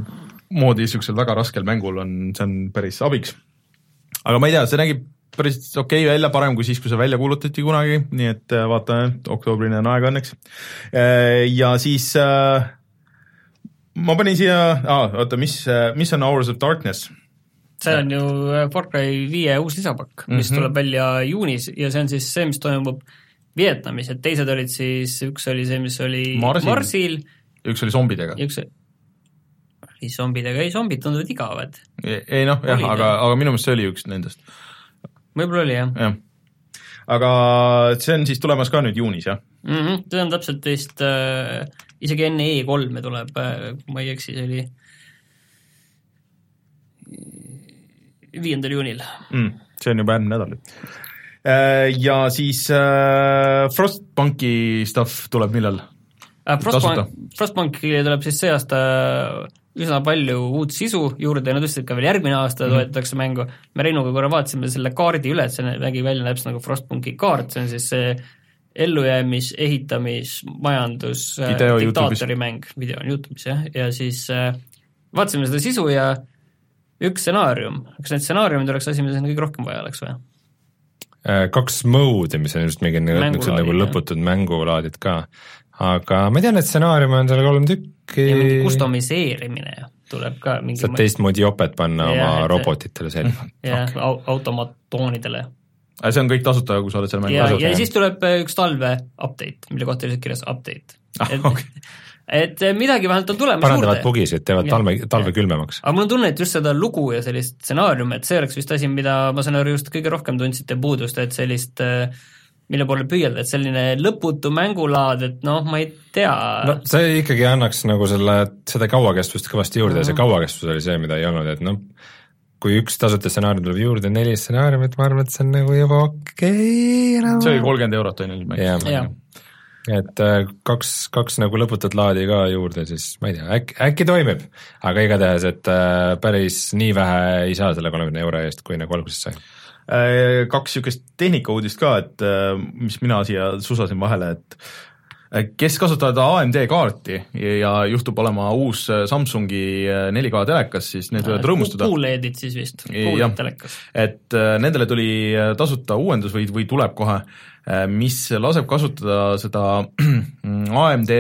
moodi niisugusel väga raskel mängul on, see on päris abiks aga ma ei tea, see nägi päris okei okay välja, parem kui siis, kui see välja kuulutati kunagi, nii et äh, vaatame, oktoobrini on aega õnneks. Äh, ja siis äh, ma panin siia ah,, oota, mis, mis on Hours of Darkness? see on ju Far Cry viie uus lisapakk, mis mm -hmm. tuleb välja juunis ja see on siis see, mis toimub Vietnamis, et teised olid siis, üks oli see, mis oli Marsil, Marsil üks oli zombidega. üks oli zombidega, ei zombid tunduvad igavad. ei noh, jah, aga, aga minu meelest see oli üks nendest. võib-olla oli jah. jah. aga see on siis tulemas ka nüüd juunis, jah mm? -hmm. see on täpselt vist äh, isegi enne E3-e tuleb äh,, kui ma ei eksi, see oli viiendal juunil mm,. see on juba järgmine nädal äh, ja siis äh, Frostbanki stuff tuleb millal? Äh, Frostbank, Frostbanki tuleb siis see aasta üsna palju uut sisu juurde ja nad ütlesid, ka veel järgmine aasta mm -hmm. toetatakse mängu. me Reinuga korra vaatasime selle kaardi üle, et see nägi välja täpselt nagu Frostpunki kaart, see on siis see ellujäämis, ehitamis, majandus, äh, diktaatori mäng, video on Youtube'is jah, ja siis äh, vaatasime seda sisu ja üks stsenaarium, kas need stsenaariumid oleks asi, mida siin kõige rohkem vaja oleks või? Äh, kaks mode'i, mis on just mingi niisugused nagu lõputud mängulaadid ka, aga ma tean, et stsenaariume on seal kolm tükki. ja mingi customiseerimine tuleb ka mingi saad teistmoodi jopet panna ja, oma robotitele selga. jah okay., automatoonidele. aga see on kõik tasuta, kui sa oled seal mängu tasuta? ja siis tuleb äh, üks talve update, mille kohta lihtsalt kirjas update ah,. et okay. et äh, midagi vähemalt on tulemas parandavad bugisid, teevad ja, talve, talve ja. külmemaks. aga mul on tunne, et just seda lugu ja sellist stsenaariumi, et see oleks vist asi, mida ma saan aru, just kõige rohkem tundsite puudust, et sellist äh, mille poole püüelda, et selline lõputu mängulaad, et noh, ma ei tea. no see ikkagi annaks nagu selle, seda kauakestvust kõvasti juurde mm -hmm. ja see kauakestvus oli see, mida ei olnud, et noh, kui üks tasuta stsenaarium tuleb juurde, neli stsenaariumit, ma arvan, et see on nagu juba okei okay, no.. see oli kolmkümmend eurot on ju. jah, et äh, kaks, kaks nagu lõputut laadi ka juurde, siis ma ei tea, äkki, äkki toimib. aga igatahes, et äh, päris nii vähe ei saa selle kolmekümne euro eest, kui nagu alguses sai kaks niisugust tehnikauudist ka, et äh, mis mina siia susasin vahele, et äh, kes kasutavad AMD kaarti ja juhtub olema uus Samsungi 4K telekas, siis need võivad rõõmustada. QLED-id siis vist, QLED telekas. et nendele tuli tasuta uuendus või, või tuleb kohe, mis laseb kasutada seda AMD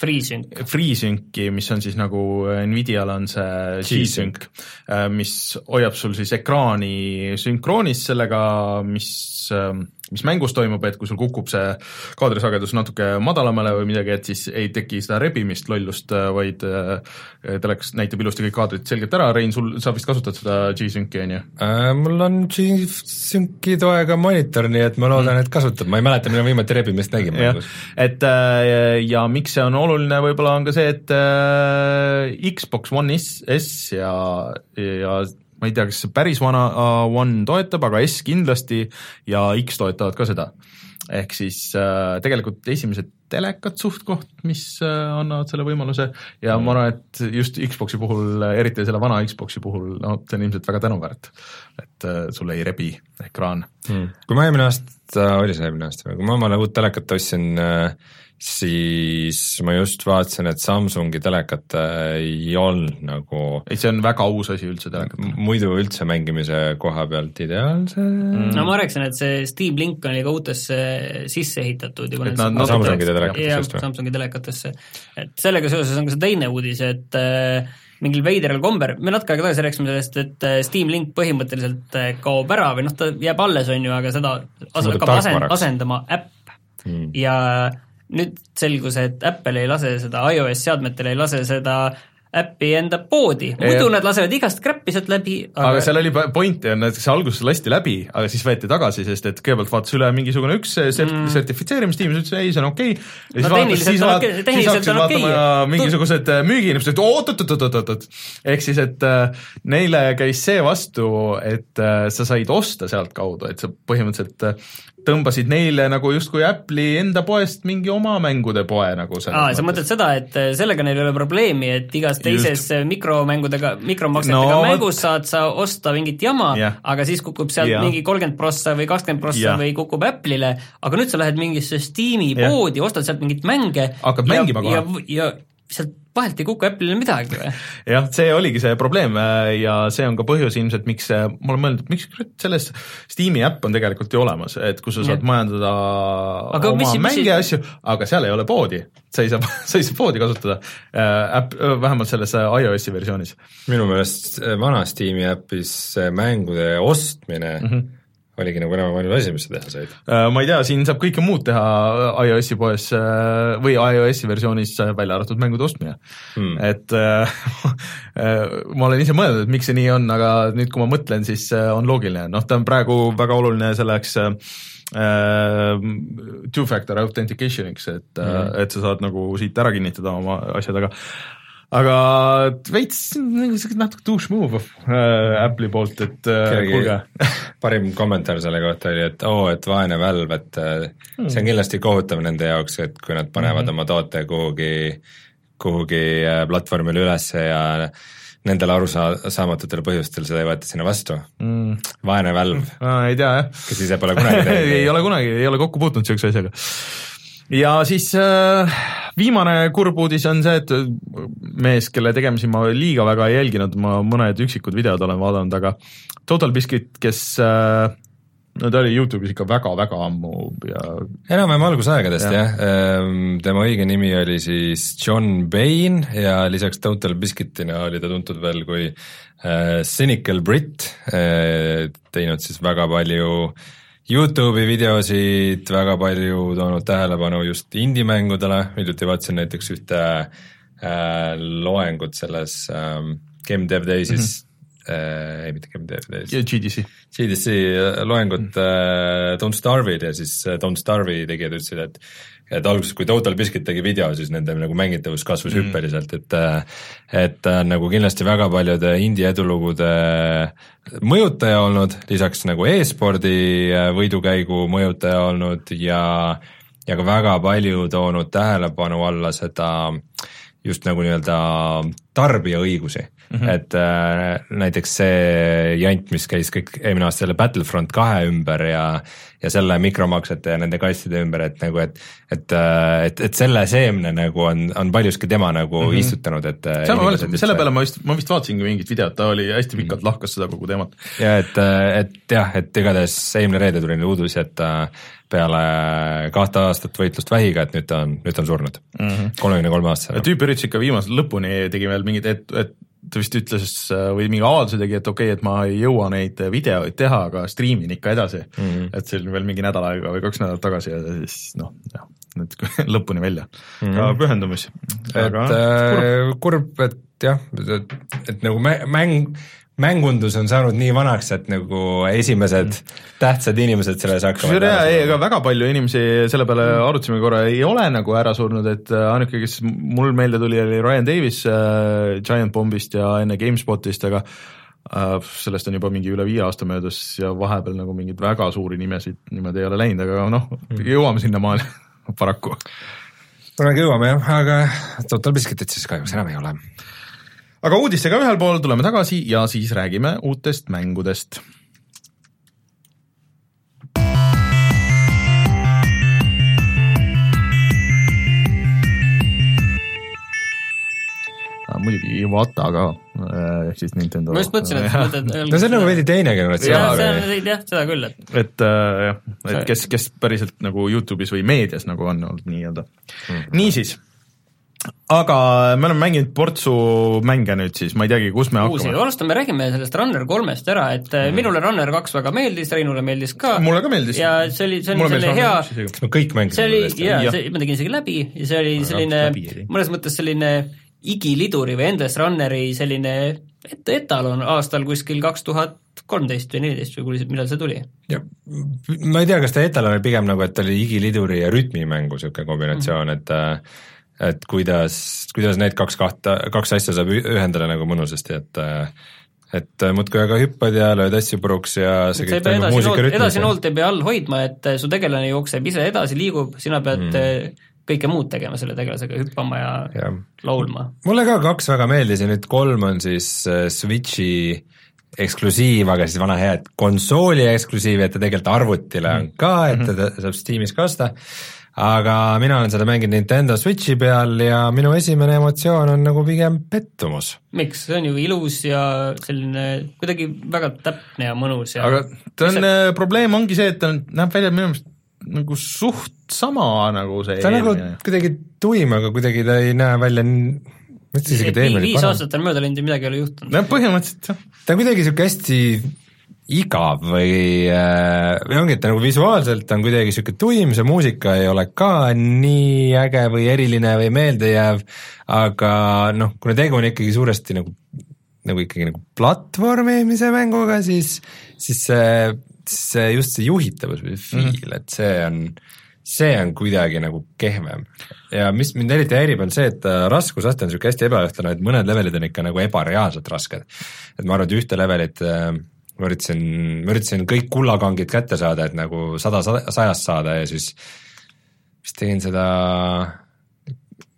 FreeSync. FreeSynci, mis on siis nagu Nvidial on see G-Sync, äh, mis hoiab sul siis ekraani sünkroonis sellega, mis ähm, mis mängus toimub, et kui sul kukub see kaadrisagedus natuke madalamale või midagi, et siis ei teki seda rebimist, lollust, vaid äh, telekas näitab ilusti kõik kaadrid selgelt ära, Rein, sul, sa vist kasutad seda G-Synci, on ju äh,? Mul on G-Synci toega monitor, nii et ma loodan et kasutab, ma ei mäleta, millal viimati rebimist nägin mängus. et äh, ja miks see on oluline, võib-olla on ka see, et äh, Xbox One S ja, ja ma ei tea, kas päris vana One toetab, aga S kindlasti ja X toetavad ka seda. ehk siis äh, tegelikult esimesed telekad suht-koht, mis äh, annavad selle võimaluse ja mm. ma arvan, et just Xbox'i puhul, eriti selle vana Xbox'i puhul, no see on ilmselt väga tänuväärt, et äh, sul ei rebi ekraan mm.. kui ma eelmine aasta, oli see eelmine aasta kui ma omale uut telekat ostsin äh, siis ma just vaatasin, et Samsungi telekat ei olnud nagu ei, see on väga uus asi üldse telekat. muidu üldse mängimise koha pealt ideaalse mm. no ma rääkisin, et see Steam Link on ka uutesse sisse ehitatud juba. et nad, nad Samsungi telekatesse just või? Samsungi telekatesse. et sellega seoses on ka see teine uudis, et äh, mingil veidral kombel, me natuke aega tagasi rääkisime sellest, et äh, Steam Link põhimõtteliselt äh, kaob ära või noh, ta jääb alles, on ju, aga seda hakkab asend, asendama äpp mm. ja nüüd selgus, et Apple ei lase seda, iOS seadmetel ei lase seda äppi enda poodi, muidu nad lasevad igast crap'i sealt läbi aga... aga seal oli point, see alguses lasti läbi, aga siis võeti tagasi, sest et kõigepealt vaatas üle mingisugune üks sert- mm., sertifitseerimistiim, ütles ei, see on okei okay. ja no, siis vaatas, siis vaat-, siis hakkasid vaatama okay. mingisugused äh, müügiinimesed, et oot-oot-oot-oot-oot, ehk siis, et äh, neile käis see vastu, et äh, sa said osta sealtkaudu, et sa põhimõtteliselt äh, tõmbasid neile nagu justkui Apple'i enda poest mingi oma mängude poe nagu aa, sa mõtled seda, et äh, sellega neil ei ole probleemi, et igas teises Just. Äh, mikromängudega, mikromaksetega no, mängus saad sa osta mingit jama yeah., aga siis kukub sealt yeah. mingi kolmkümmend prossa või kakskümmend prossa yeah. või kukub Apple'ile, aga nüüd sa lähed mingisse Steam'i yeah. poodi, ostad sealt mingeid mänge hakkad mängima kohe. ja, ja sealt vahelt ei kuku Apple'ile midagi või? jah, see oligi see probleem äh, ja see on ka põhjus ilmselt, miks äh, ma olen mõelnud, et miks selles Steam'i äpp on tegelikult ju olemas, et kus sa saad ja. majandada aga oma mis, mänge ja asju, aga seal ei ole poodi. sa ei saa, sa ei saa poodi kasutada äh, äpp, vähemalt selles iOS-i versioonis. minu meelest vana Steam'i äpis mängude ostmine mm -hmm oligi nagu enam-vähem asi, mis sa teha said? Äh, ma ei tea, siin saab kõike muud teha iOS-i poes äh, või iOS-i versioonis välja arvatud mängude ostmine hmm.. et äh, ma olen ise mõelnud, et miks see nii on, aga nüüd, kui ma mõtlen, siis on loogiline, noh, ta on praegu väga oluline selleks two-factor authentication'iks, et mm., et sa saad nagu siit ära kinnitada oma asjad, aga aga veits nagu siuke natuke douche move äh, Apple'i poolt, et äh, kuulge. parim kommentaar selle kohta oli, et oo oh,, et vaene Valve, et hmm. see on kindlasti kohutav nende jaoks, et kui nad panevad hmm. oma toote kuhugi, kuhugi äh, platvormile ülesse ja nendel arusaamatutel põhjustel seda ei võeta sinna vastu. Mm.. vaene Valve mm.. ei tea jah. kes ise pole kunagi teinud. Ei ole kunagi, ei ole kokku puutunud niisuguse asjaga ja siis äh, viimane kurb uudis on see, et mees, kelle tegemisi ma liiga väga ei jälginud, ma mõned üksikud videod olen vaadanud, aga Total Biscuit, kes äh, no ta oli Youtube'is ikka väga-väga ammu ja enam-vähem algusaegadest ja. jah, ehm, tema õige nimi oli siis John Bain ja lisaks Total Biscuitina oli ta tuntud veel kui äh, Cynical Brit äh,, teinud siis väga palju äh, Youtube'i videosid väga palju toonud tähelepanu just indie-mängudele, hiljuti vaatasin näiteks ühte äh, loengut selles ähm, Game Dev Daysis mm, -hmm. Äh, ei mitte Days. GDC. GDC äh, loengut äh, Don't Starve'id ja siis äh, Don't Starve'i tegijad ütlesid, et et alguses, kui Total Biscuit tegi video, siis nende nagu mängitavus kasvas mm. hüppeliselt, et et ta on nagu kindlasti väga paljude indie edulugude mõjutaja olnud, lisaks nagu e-spordi võidukäigu mõjutaja olnud ja ja ka väga palju toonud tähelepanu alla seda just nagu nii-öelda tarbija õigusi mm, -hmm. et äh, näiteks see jant, mis käis kõik eelmine aasta selle Battlefront kahe ümber ja ja selle mikromaksete ja nende kastide ümber, et nagu, et et, äh, et, et selle seemne nagu on, on paljuski tema nagu mm -hmm. istutanud, et äh, seal ma mäletan, selle peale ma vist, ma vist vaatasingi mingit videot, ta oli hästi pikalt mm -hmm. lahkas seda kogu teemat. ja et, äh, et jah, et igatahes eelmine reede tuli uudis, et ta peale kahte aastat võitlust vähiga, et nüüd ta on, nüüd ta on surnud, mhm. kolmekümne kolme aastasena. tüüp üritas ikka viimase lõpuni, tegi veel mingit, et, et ta vist ütles või mingi avalduse tegi, et okei okay,, et ma ei jõua neid videoid teha, aga striimin ikka edasi mm. -hmm. et see oli veel mingi nädal aega või kaks nädalat tagasi ja siis noh, jah, nüüd lõpuni välja mm, -hmm. ka pühendumus. et äh, kurb, et jah, et, et nagu mäng mängundus on saanud nii vanaks, et nagu esimesed tähtsad inimesed selles hakkavad see on hea, ega väga palju inimesi selle peale arutasime korra, ei ole nagu ära surnud, et äh, ainuke, kes mul meelde tuli, oli Ryan Davis äh, Giant Bombist ja enne GameSpotist, aga Äh, sellest on juba mingi üle viie aasta möödas ja vahepeal nagu mingeid väga suuri nimesid niimoodi ei ole läinud, aga noh, jõuame sinnamaale paraku. kunagi jõuame jah, aga Total Biscuitit siis kahjuks enam ei ole. Aga uudistega ühel pool tuleme tagasi ja siis räägime uutest mängudest muidugi Iwata ka, äh, ehk siis Nintendo. ma just mõtlesin, et sa mõtled. no see on nagu veidi teine generatsioon. jah, seda küll, et. et äh, jah, et kes, kes päriselt nagu Youtube'is või meedias nagu on olnud nii-öelda mm -hmm.. niisiis, aga me oleme mänginud portsu mänge nüüd siis, ma ei teagi, kus me Uusi. hakkame. alustame, räägime sellest Runner kolmest ära, et mm. minule Runner kaks väga meeldis, Reinule meeldis ka. mulle ka meeldis. ja see oli, see oli selle hea, kas me kõik mängisime see oli, jaa, see, ma tegin isegi läbi ja see oli selline, mõnes mõttes selline igiliduri või Endless Runneri selline et-, etalon aastal kuskil kaks tuhat kolmteist või neliteist või kulis, millal see tuli? ma ei tea, kas ta etalon oli pigem nagu, et oli igiliduri ja rütmimängu niisugune kombinatsioon mm, et et kuidas, kuidas need kaks kahte, kaks asja saab ühendada nagu mõnusasti, et et muudkui aga hüppad ja lööd asju puruks ja see kõik toimub muusika rütmis. edasi-noolt ei pea all hoidma, et su tegelane jookseb ise edasi, liigub, sina pead mm kõike muud tegema selle tegelasega, hüppama ja, ja laulma. mulle ka kaks väga meeldis ja nüüd kolm on siis äh, Switchi eksklusiiv, aga siis vana hea, et konsooli eksklusiiv, et ta tegelikult arvutile on mhm. ka, et teda saab Steamis ka osta, aga mina olen seda mänginud Nintendo Switchi peal ja minu esimene emotsioon on nagu pigem pettumus. miks, see on ju ilus ja selline kuidagi väga täpne ja mõnus ja aga ta on, see... Äh, probleem ongi see, et ta on, näeb välja minu meelest nagu suht sama nagu see ta on nagu kuidagi tuim, aga kuidagi ta ei näe välja ütlesin isegi, et eelmine viis aastat on mööda läinud ja midagi ei ole juhtunud. no põhimõtteliselt jah. ta on kuidagi niisugune hästi igav või, äh, või ongi, et ta nagu visuaalselt on kuidagi niisugune tuim, see muusika ei ole ka nii äge või eriline või meeldejääv, aga noh, kuna tegu on ikkagi suuresti nagu nagu ikkagi nagu platvormimise mänguga, siis, siis see see just see juhitavus või feel mm, -hmm. et see on, see on kuidagi nagu kehvem. ja mis mind eriti häirib, on see, et raskusaste on niisugune hästi ebaühtlane, et mõned levelid on ikka nagu ebareaalselt rasked. et ma arvan, et ühte levelit äh, ma üritasin, ma üritasin kõik kullakangid kätte saada, et nagu sada sajast saada ja siis vist tegin seda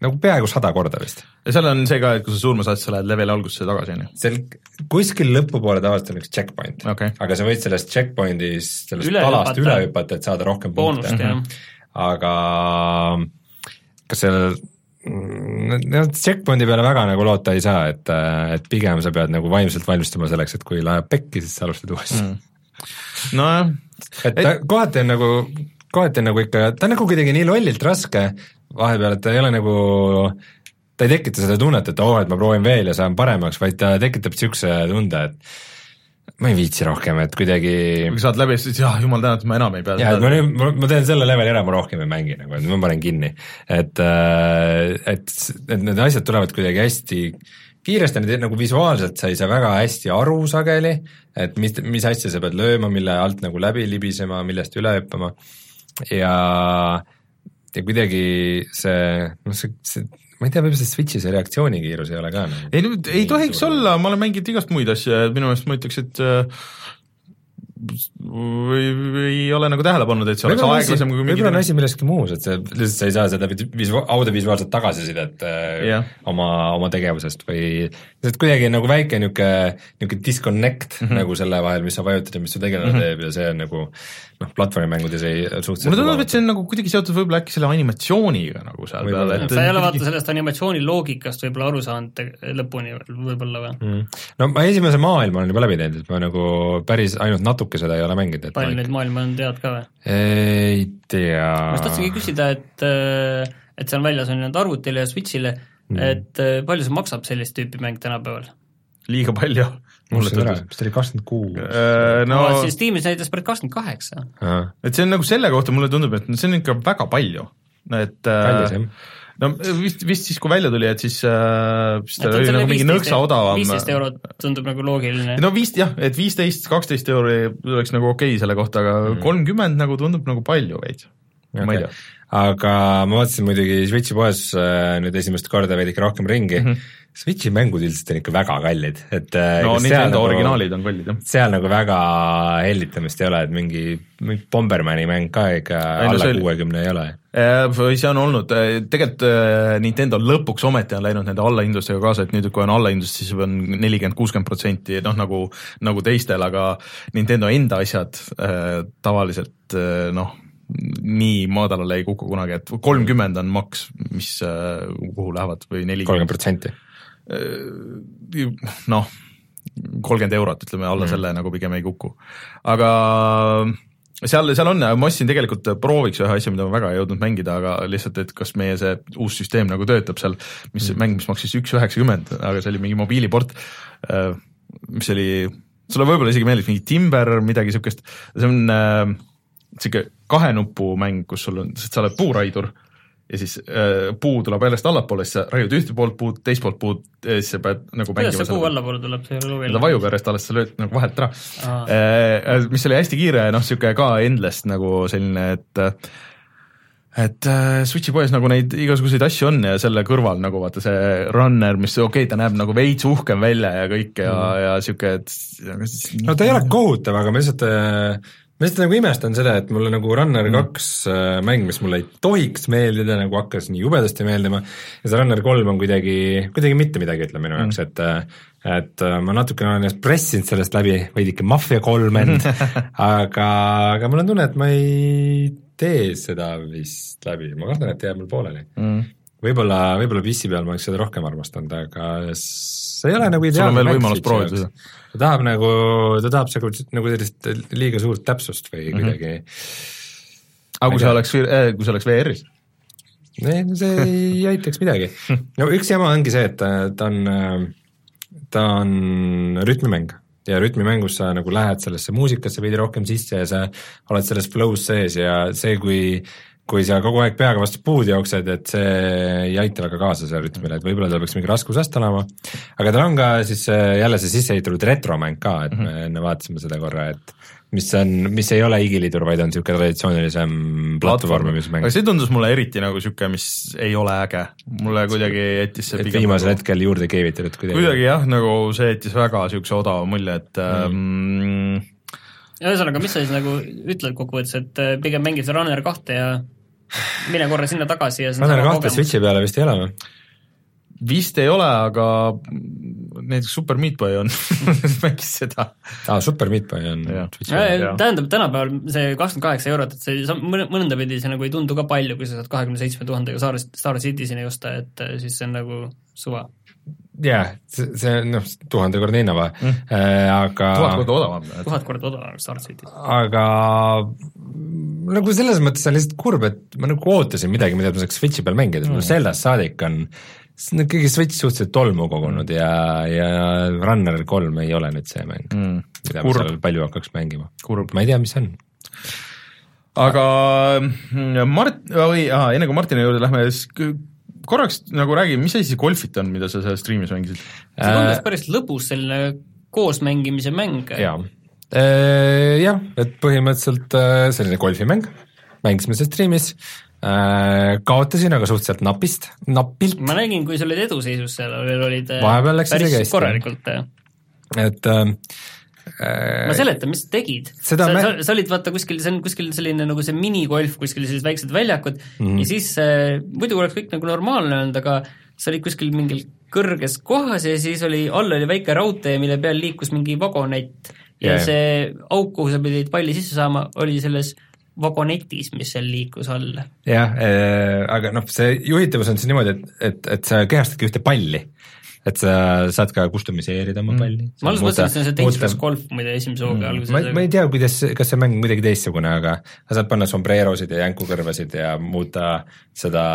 nagu peaaegu sada korda vist. ja seal on see ka, et kui sa surma saad, sa lähed leveli algusesse tagasi, on ju? seal kuskil lõpupoole tavaliselt on üks checkpoint okay., aga sa võid sellest checkpoint'is, sellest üle palast üle hüpata, et saada rohkem punkte. aga kas seal noh, checkpoint'i peale väga nagu loota ei saa, et, et pigem sa pead nagu vaimselt valmistuma selleks, et kui läheb pekki, siis sa alustad uuesti mm.. nojah. et ta et... kohati on nagu, kohati on nagu ikka, ta on nagu kuidagi nii lollilt raske, vahepeal, et ta ei ole nagu, ta ei tekita seda tunnet, et oo oh,, et ma proovin veel ja saan paremaks, vaid ta tekitab niisuguse tunde, et ma ei viitsi rohkem, et kuidagi kui saad läbi, siis jah, jumal tänatud, ma enam ei pea jah, et ma nüüd, ma teen selle leveli ära, ma rohkem ei mängi nagu, et ma panen kinni. et, äh, et, et need asjad tulevad kuidagi hästi kiiresti, need nagu visuaalselt sa ei saa väga hästi aru sageli, et mis, mis asja sa pead lööma, mille alt nagu läbi libisema, millest üle hüppama ja ja kuidagi see, noh see, see ma ei tea, võib-olla see Switchi see reaktsioonikiirus ei ole ka nagu ei no ei tohiks suur. olla, ma olen mänginud igast muid asju ja minu meelest ma ütleks, et äh, või, või ei ole nagu tähele pannud, et see oleks aeglasem kui mingi võib-olla on asi milleski muus, et see, lihtsalt sa ei saa seda visu-, audiovisuaalset tagasisidet yeah. Äh, oma, oma tegevusest või lihtsalt kuidagi nagu väike niisugune, niisugune disconnect mm -hmm. nagu selle vahel, mis sa vajutad ja mis su tegelane mm -hmm. teeb ja see on nagu noh, platvormimängudes ei suhteliselt mulle tundub, et see on nagu kuidagi seotud võib-olla äkki selle animatsiooniga nagu seal peal, et sa ei ole vaata sellest animatsiooni loogikast võib-olla aru saanud lõpuni võib-olla või mm.? no ma esimese maailma olen juba läbi teinud, et ma nagu päris ainult natuke seda ei ole mänginud, et palju neid maailma on, tead ka või? ei tea. ma just tahtsingi küsida, et et see on väljas, on nüüd arvutile ja Switch'ile mm., et äh, palju see maksab sellist tüüpi mäng tänapäeval? liiga palju. Mulle tundus, vist oli kakskümmend kuus. Äh, no siis Steamis näitas praegu kakskümmend kaheksa. et see on nagu selle kohta mulle tundub, et see on ikka väga palju, et kallis jah no vist, vist siis, kui välja tuli, et siis äh, vist ta oli nagu mingi nõksa odavam. viisteist eurot tundub nagu loogiline. no vist jah, et viisteist, kaksteist euri oleks nagu okei okay selle kohta, aga kolmkümmend mm. nagu tundub nagu palju veits ma ei tea. Aga ma vaatasin muidugi Switchi poes äh, nüüd esimest korda veidike rohkem ringi mm, -hmm. Switchi mängud üldiselt on ikka väga kallid, et äh, no Nintendo nagu, originaalid on kallid, jah. seal nagu väga hellitamist ei ole, et mingi, mingi Bombermani mäng ka ikka ei, alla kuuekümne ei ole. või see on olnud, tegelikult Nintendo lõpuks ometi on läinud nende allahindlustega kaasa, et nüüd, kui on allahindlust, siis on nelikümmend, kuuskümmend protsenti, noh nagu, nagu teistel, aga Nintendo enda asjad äh, tavaliselt noh, nii madalale ei kuku kunagi, et kolmkümmend on maks, mis, kuhu lähevad või nelikümmend. kolmkümmend protsenti Äh, noh, kolmkümmend eurot, ütleme alla mm. selle nagu pigem ei kuku. aga seal, seal on, ma ostsin tegelikult prooviks ühe asja, mida ma väga ei jõudnud mängida, aga lihtsalt, et kas meie see uus süsteem nagu töötab seal, mis mm. mäng, mis maksis üks üheksakümmend, aga see oli mingi mobiiliport, äh, mis oli, sulle võib-olla isegi meeldib mingi Timber, midagi niisugust, see on äh, kahe nupu mäng, kus sul on, sest sa oled puuraidur ja siis äh, puu tuleb järjest allapoole, siis sa raiud ühte poolt puud, teist poolt puud, siis sa pead nagu kuidas see puu allapoole tuleb, see ei ole huvitav? ta vajub järjest alles, sa lööd nagu vahelt ära äh,. Mis oli hästi kiire, noh, niisugune ka endless nagu selline, et et äh, Switchi poes nagu neid igasuguseid asju on ja selle kõrval nagu vaata see runner, mis okei okay,, ta näeb nagu veits uhkem välja ja kõik ja mm., ja niisugune, et no ta ei ole kohutav, aga ma lihtsalt äh, ma lihtsalt nagu imestan seda, et mulle nagu Runner mm. kaks mm. mäng, mis mulle ei tohiks meeldida, nagu hakkas nii jubedasti meeldima, ja see Runner kolm on kuidagi, kuidagi mitte midagi, ütleb minu jaoks mm., et äh, et äh, ma natukene olen ennast pressinud sellest läbi, veidike Mafia kolm end aga, aga mul on tunne, et ma ei tee seda vist läbi, ma kardan, et jääb mul pooleli mm. võib-olla, võib-olla PC peal ma oleks seda rohkem armastanud, aga see ei ole nagu ideaalne sul on veel võimalus proovida seda ta tahab nagu, ta tahab nagu, nagu sellist liiga suurt täpsust või mm -hmm. kuidagi aga kui see oleks, äh, kui see oleks VR-is? ei, see ei aitaks midagi. no üks jama ongi see, et ta, ta on, ta on rütmimäng ja rütmimängus sa nagu lähed sellesse muusikasse veidi rohkem sisse ja sa oled selles flow's sees ja see, kui kui sa kogu aeg peaga vastu puud jooksed, et see ei aita väga kaasa sellele rütmile, et võib-olla tal peaks mingi raskusast olema, aga tal on ka siis äh, jälle see sisse ehitatud retromäng ka, et me -hmm. enne vaatasime seda korra, et mis on, mis ei ole igiliidur, vaid on niisugune traditsioonilisem platvormimismäng. aga see tundus mulle eriti nagu niisugune, mis ei ole äge, mulle kuidagi jättis see et viimasel nagu, hetkel juurde keevitatud kuidagi. kuidagi jah, nagu see jättis väga niisuguse odava mulje, et mm. ähm, ühesõnaga, mis sa siis nagu ütled kokkuvõttes, et äh, pigem mängid Runner kahte ja mine korra sinna tagasi ja Runner kahte Switchi peale vist ei ole või? vist ei ole, aga näiteks Super Meat Boy on mängis seda. aa, Super Meat Boy on tähendab, tänapäeval see kakskümmend kaheksa eurot, et see mõnda pidi see nagu ei tundu ka palju, kui sa saad kahekümne seitsme tuhandega Star, Star Citizen'i osta, et äh, siis see on nagu suva jaa, see, see noh, tuhandekordne hinnavahe mm., äh, aga tuhat korda odavam. tuhat korda odavam Star City's. aga nagu selles mõttes on lihtsalt kurb, et ma nagu ootasin midagi, mida ma saaks Switchi peal mängida mm., sellest saadik on see on ikkagi Switch suhteliselt tolmu kogunud ja, ja Runner kolm ei ole nüüd see mäng mm., mida kurb. ma seal palju hakkaks mängima. ma ei tea, mis see on aga mm, Mart-, või aa, enne kui Martini juurde lähme, siis korraks nagu räägi, mis asi see Golfit on, mida sa seal striimis mängisid? see tundus äh, päris lõbus, selline koosmängimise mäng. jaa jah, et põhimõtteliselt äh, selline golfimäng, mängisime seal striimis äh,, kaotasin, aga suhteliselt napist, napilt. ma nägin, kui sa olid eduseisus seal, olid äh, vahepeal läks isegi hästi. korralikult. et äh, ma seletan, mis sa tegid. sa, me... sa, sa olid vaata kuskil, see on kuskil selline nagu see minigolf, kuskil sellised väiksed väljakud mm -hmm. ja siis äh, muidu oleks kõik nagu normaalne olnud, aga sa olid kuskil mingil kõrges kohas ja siis oli, all oli väike raudtee, mille peal liikus mingi vagonett ja yeah. see auk, kuhu sa pidid palli sisse saama, oli selles vagonetis, mis seal liikus all. jah äh,, aga noh, see juhitavus on siis niimoodi, et, et, et sa kehastadki ühte palli et sa saad ka kustomiseerida oma mm. palli ma alguses mõtlesin, et see on see Dangerous Golf muide esimese hooga mm. alguses. ma, ma ei tea, kuidas, kas see mäng on kuidagi teistsugune, aga sa saad panna sombrerosid ja jänkukõrvasid ja muuta seda,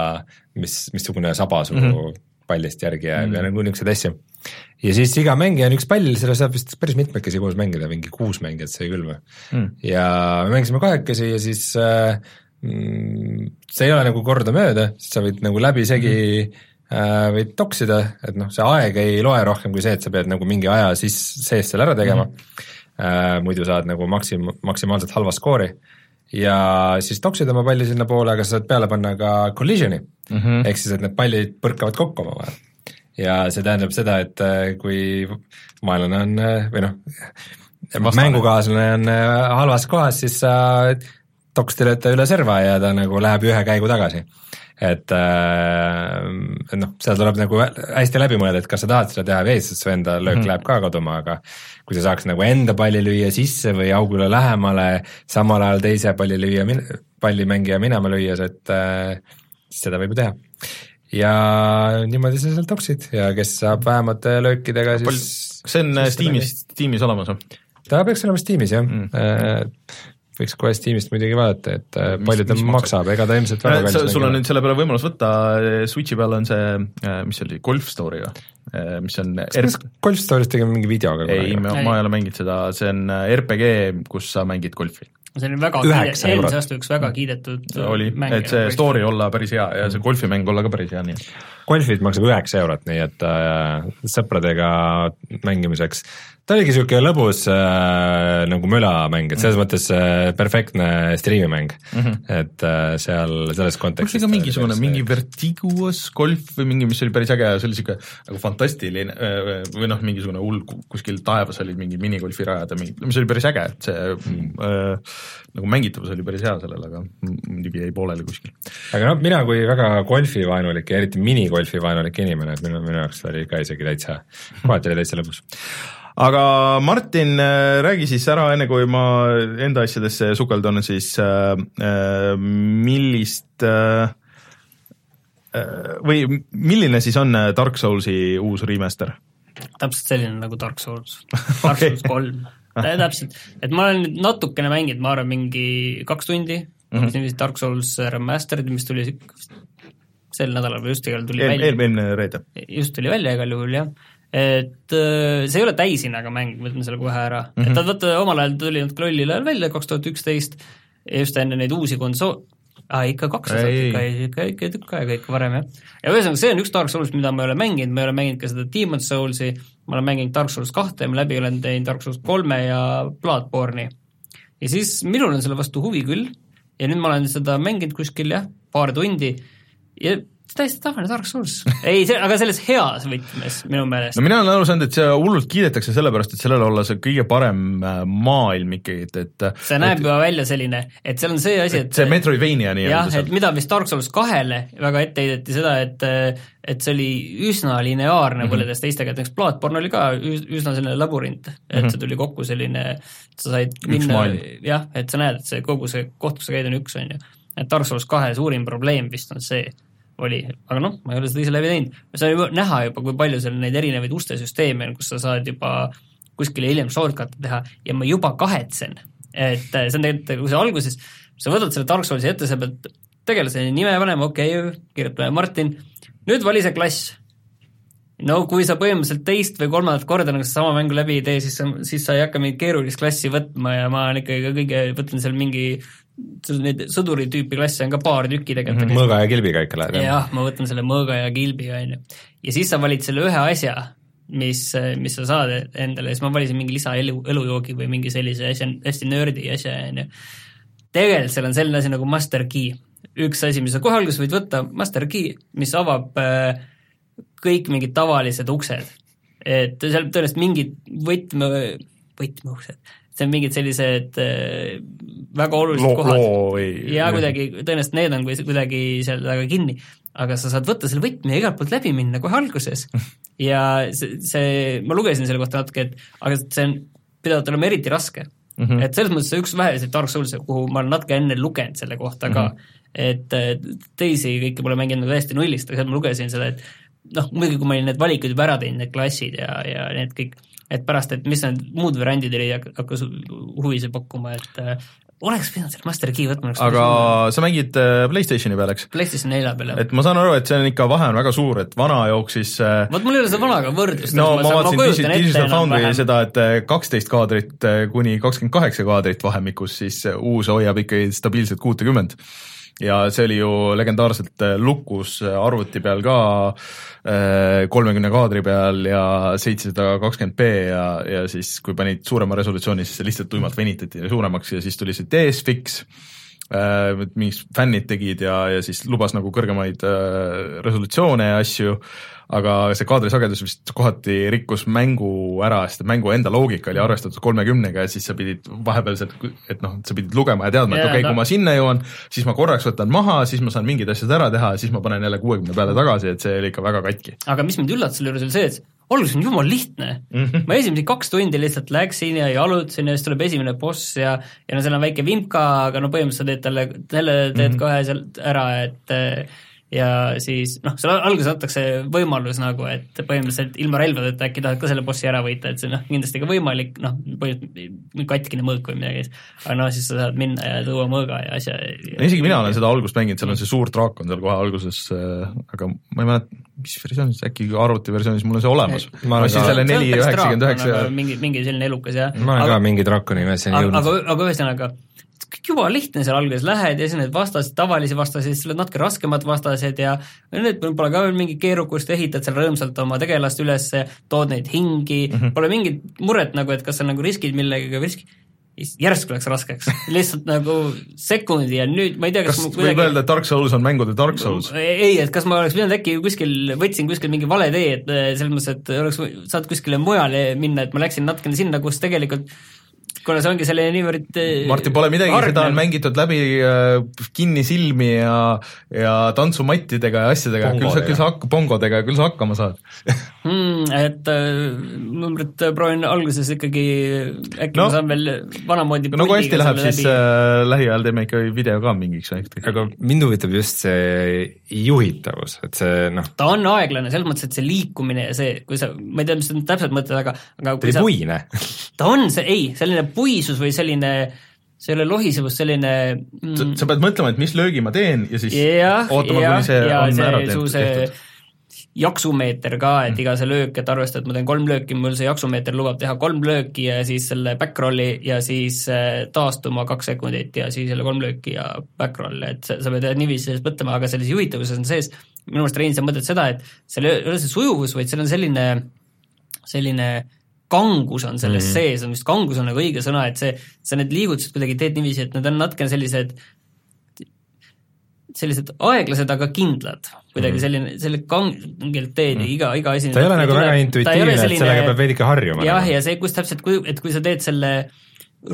mis, missugune saba su mm -hmm. Pallist järgi jääb mm. ja nagu niisuguseid asju. ja siis iga mängija on üks pall, seda saab vist päris mitmekesi koos mängida, mingi kuus mängijat sai küll või? Mm.. ja me mängisime kahekesi ja siis äh, mm, see ei ole nagu kordamööda, sest sa võid nagu läbisegi mm. Äh, võid toksida, et noh, see aeg ei loe rohkem kui see, et sa pead nagu mingi aja siis sees selle ära tegema. Mm, -hmm. muidu saad nagu maksim-, maksimaalselt halva skoori ja siis toksid oma palli sinnapoole, aga sa saad peale panna ka collision'i mm -hmm. ehk siis, et need pallid põrkavad kokku omavahel. ja see tähendab seda, et äh, kui vaenlane on äh, või noh, mängukaaslane on äh, halvas kohas, siis sa toks lööte üle serva ja ta nagu läheb ühe käigu tagasi et, et noh, seal tuleb nagu hästi läbi mõelda, et kas sa tahad seda teha või ei, sest su enda löök mm -hmm. läheb ka kaduma, aga kui sa saaks nagu enda palli lüüa sisse või augule lähemale, samal ajal teise palli lüüa, pallimängija minema lüües, et siis seda võib ju teha. ja niimoodi sa seal toksid ja kes saab vähemate löökidega, siis kas see on Steamis, Steamis olemas või? ta peaks olema Steamis jah mm., võiks kohe Steamist muidugi vaadata, et mis, palju ta maksab, ega ta ilmselt väga kallis sul on nüüd selle peale võimalus võtta, Switchi peal on see, mis see oli, Golf Story või? mis on kas R... Golf Story'st tegime mingi videoga ei, ma, ma ei ole mänginud seda, see on RPG, kus sa mängid golfi. see oli väga kiidetud, eelmise aasta üks väga kiidetud oli, et see story. olla päris hea ja see golfimäng olla ka päris hea, nii et golfid maksab üheksa eurot, nii et äh, sõpradega mängimiseks ta oligi niisugune lõbus äh, nagu mölamäng, et selles mm. mõttes äh, perfektne striimimäng mm, -hmm. et äh, seal selles kontekstis kas see ka mingisugune, mingi Vertiguous golf või mingi, mis oli päris äge, see oli niisugune nagu fantastiline äh, või noh, mingisugune hull, kuskil taevas olid mingi minigolfirajad ja mingi, mis oli päris äge, et see mm. äh, nagu mängitavus oli päris hea sellel, aga muidugi jäi pooleli kuskil. aga noh, mina kui väga golfivaenulik ja eriti minigolfivaenulik inimene, et minu, minu jaoks oli ka isegi täitsa, kohati oli täitsa lõbus aga Martin, äh, räägi siis ära, enne kui ma enda asjadesse sukeldun, siis äh, äh millist äh, äh, või milline siis on Dark Soulsi uus remaster? täpselt selline nagu Dark Souls, Dark okay. Souls kolm täpselt, et ma olen nüüd natukene mänginud, ma arvan, mingi kaks tundi mm, -hmm. vist Dark Souls Remastered, mis tuli sel nädalal või just igal tuli eel, välja. eelmine reede. just tuli välja igal juhul, jah et äh, see ei ole täishinnaga mäng, ma ütlen selle kohe ära mm, -hmm. et ta vaata omal ajal tuli natuke lollil ajal välja, kaks tuhat üksteist, just enne neid uusi konsool-, aa ikka kaks aastat ikka, ikka, ikka tükk aega ikka varem jah. ja ühesõnaga, see on üks Dark Souls, mida ma ei ole mänginud, ma ei ole mänginud ka seda Demon Soulsi, ma olen mänginud Dark Souls kahte, ma läbi olen teinud Dark Souls kolme ja Bloodborne'i. ja siis minul on selle vastu huvi küll ja nüüd ma olen seda mänginud kuskil jah, paar tundi ja täiesti tavaline Dark Souls. ei, see, aga selles heas võtmes minu meelest. no mina olen aru saanud, et see hullult kiidetakse sellepärast, et sellel olla see kõige parem äh, maailm ikkagi, et, et see näeb et, juba välja selline, et seal on see asi, et see Metroidvania nii-öelda jah, et mida vist Dark Souls kahele väga ette heideti seda, et et see oli üsna lineaarne mm -hmm. võrreldes teistega, et näiteks Bloodborne oli ka üsna selline labürint, et mm -hmm. see tuli kokku selline, sa said minna, jah, et sa näed, et see kogu see koht, kus sa käid, on üks, on ju. et Dark Souls kahe suurim probleem vist on see, oli, aga noh, ma ei ole seda ise läbi teinud, sai juba näha juba, kui palju seal neid erinevaid ustesüsteeme on, kus sa saad juba kuskile hiljem shortcut'e teha ja ma juba kahetsen, et see on tegelikult, kui sa alguses, sa võtad selle Dark Soulsi ette, sa pead tegelase nime panema, okei okay,, kirjutame Martin, nüüd vali see klass. no kui sa põhimõtteliselt teist või kolmandat korda nagu sedasama mängu läbi ei tee, siis sa, siis sa ei hakka mingit keerulist klassi võtma ja ma olen ikkagi kõige, võtan seal mingi sul neid sõduri tüüpi klasse on ka paar tükki tegelikult mm. -hmm. mõõga ja kilbiga ikka lähed, jah? ma võtan selle mõõga ja kilbi, on ju. ja siis sa valid selle ühe asja, mis, mis sa saad endale, siis ma valisin mingi lisaelu, elujoogi või mingi sellise asja, hästi nördi asja, on ju. tegelikult seal on selline asi nagu master key. üks asi, mis sa kohe alguses võid võtta, master key, mis avab äh, kõik mingid tavalised uksed. et seal tõenäoliselt mingid võtme, võtmeuksed, see on mingid sellised äh, väga olulised loo, kohad ja kuidagi, tõenäoliselt need on kuidagi seal taga kinni, aga sa saad võtta selle võtme ja igalt poolt läbi minna kohe alguses. ja see, see, ma lugesin selle kohta natuke, et aga see on, pidavat olema eriti raske mm. -hmm. et selles mõttes see üks väheseid Dark Souls'e, kuhu ma olen natuke enne lugenud selle kohta ka mm, -hmm. et teisi kõiki pole mänginud täiesti nullist, aga seal ma lugesin seda, et noh, muidugi kui ma olin need valikud juba ära teinud, need klassid ja, ja need kõik, et pärast, et mis need muud variandid olid, hakkas huvi see pakkuma, et äh, oleks pidanud selle Master Key võtma. aga sa mängid äh, PlayStationi peal, eks? PlayStation nelja peal, jah. et ma saan aru, et see on ikka, vahe on väga suur, et vana jooksis äh, vot mul ei ole seda vanaga võrdlust. no ma vaatasin Digital Foundry seda, et kaksteist kaadrit kuni kakskümmend kaheksa kaadrit vahemikus, siis uus hoiab ikkagi stabiilselt kuutekümmet ja see oli ju legendaarselt äh, lukus äh, arvuti peal ka äh, kolmekümne kaadri peal ja seitsesada kakskümmend B ja, ja siis, kui panid suurema resolutsiooni, siis see lihtsalt tuimalt venitati suuremaks ja siis tuli see DS-Fix mis fännid tegid ja, ja siis lubas nagu kõrgemaid resolutsioone ja asju, aga see kaadrisagedus vist kohati rikkus mängu ära, sest mängu enda loogika oli arvestatud kolmekümnega ja siis sa pidid vahepealselt, et noh, sa pidid lugema ja teadma, et okei okay, no., kui ma sinna jõuan, siis ma korraks võtan maha, siis ma saan mingid asjad ära teha, siis ma panen jälle kuuekümne peale tagasi, et see oli ikka väga katki. aga mis mind üllatas selle juures oli see, et alguses on jumala lihtne mm. -hmm. ma esimesed kaks tundi lihtsalt läksin ja jalutasin ja siis tuleb esimene boss ja, ja no seal on väike vimka, aga no põhimõtteliselt sa teed talle, selle teed mm -hmm. kohe sealt ära, et ja siis noh, seal alguses antakse võimalus nagu, et põhimõtteliselt ilma relvadeta äkki tahad ka selle bossi ära võita, et see noh, kindlasti ka võimalik, noh, põhimõtteliselt katkine mõõk või midagi, aga noh, siis sa saad minna ja tuua mõõga ja asja. isegi mina olen seda algust mänginud, seal on see suur draakon seal kohe alguses, äh, aga ma ei mäleta, mis versioonis, äkki arvutiversioonis mul on see olemas. ma ostsin selle neli üheksakümmend üheksa. mingi, mingi selline elukas jah. ma olen aga, ka mingi draakoni asjani jõudnud. aga, aga ühesõnaga kõik jumala lihtne seal alguses, lähed ja siis need vastased, tavalisi vastaseid, siis tulevad natuke raskemad vastased ja need pole ka veel mingit keerukust, ehitad seal rõõmsalt oma tegelast üles, tood neid hingi mm, -hmm. pole mingit muret nagu, et kas sa nagu riskid millegagi või riskid järsku läks raskeks, lihtsalt nagu sekundi ja nüüd ma ei tea, kas, kas kuidagi... võib öelda, et Dark Souls on mängude Dark Souls? ei, et kas ma oleks pidanud äkki kuskil, võtsin kuskil mingi vale tee, et selles mõttes, et oleks saanud kuskile mujale minna, et ma läksin natukene sinna, kus tegelikult kuna see ongi selline niivõrd äh, Martin, pole midagi, seda on mängitud läbi äh, kinni silmi ja, ja tantsumattidega ja asjadega, küll sa, küll sa hakka-, pongodega, küll sa hakkama saad. Hmm,. Et äh, numbrit proovin alguses ikkagi, äkki no, ma saan veel vanamoodi no kui hästi läheb, siis äh, lähiajal teeme ikka video ka mingiks ajaks. aga mind huvitab just see juhitavus, et see noh. Ta on aeglane, selles mõttes, et see liikumine ja see, kui sa, ma ei tea, mis sa täpselt mõtled, aga aga ta oli puine. Ta on see, ei, selline puisus või selline see ei ole lohisevus, selline mm, sa pead mõtlema, et mis löögi ma teen ja siis ja, ootama, kuni see ja, on see, ära tehtud, tehtud jaksumeeter ka, et mm. iga see löök, et arvestada, et ma teen kolm lööki, mul see jaksumeeter lubab teha kolm lööki ja siis selle back-roll'i ja siis äh, taastuma kaks sekundit ja siis jälle kolm lööki ja back-roll, et sa pead niiviisi sellest mõtlema, aga selles juhitavuses on sees, minu meelest Rein, sa mõtled seda, et seal ei ole see sujuvus, vaid seal on selline, selline äh, kangus on selles mm -hmm. sees, vist kangus on nagu õige sõna, et see, sa need liigutused kuidagi teed niiviisi, et need on natukene sellised sellised aeglased, aga kindlad. kuidagi mhm. selline, selle kangelt teed mhm. iga, iga asi ta ei ole nagu väga intuitiivne, et sellega peab veidike harjuma. jah, nagu. ja see, kus täpselt, kui, et kui sa teed selle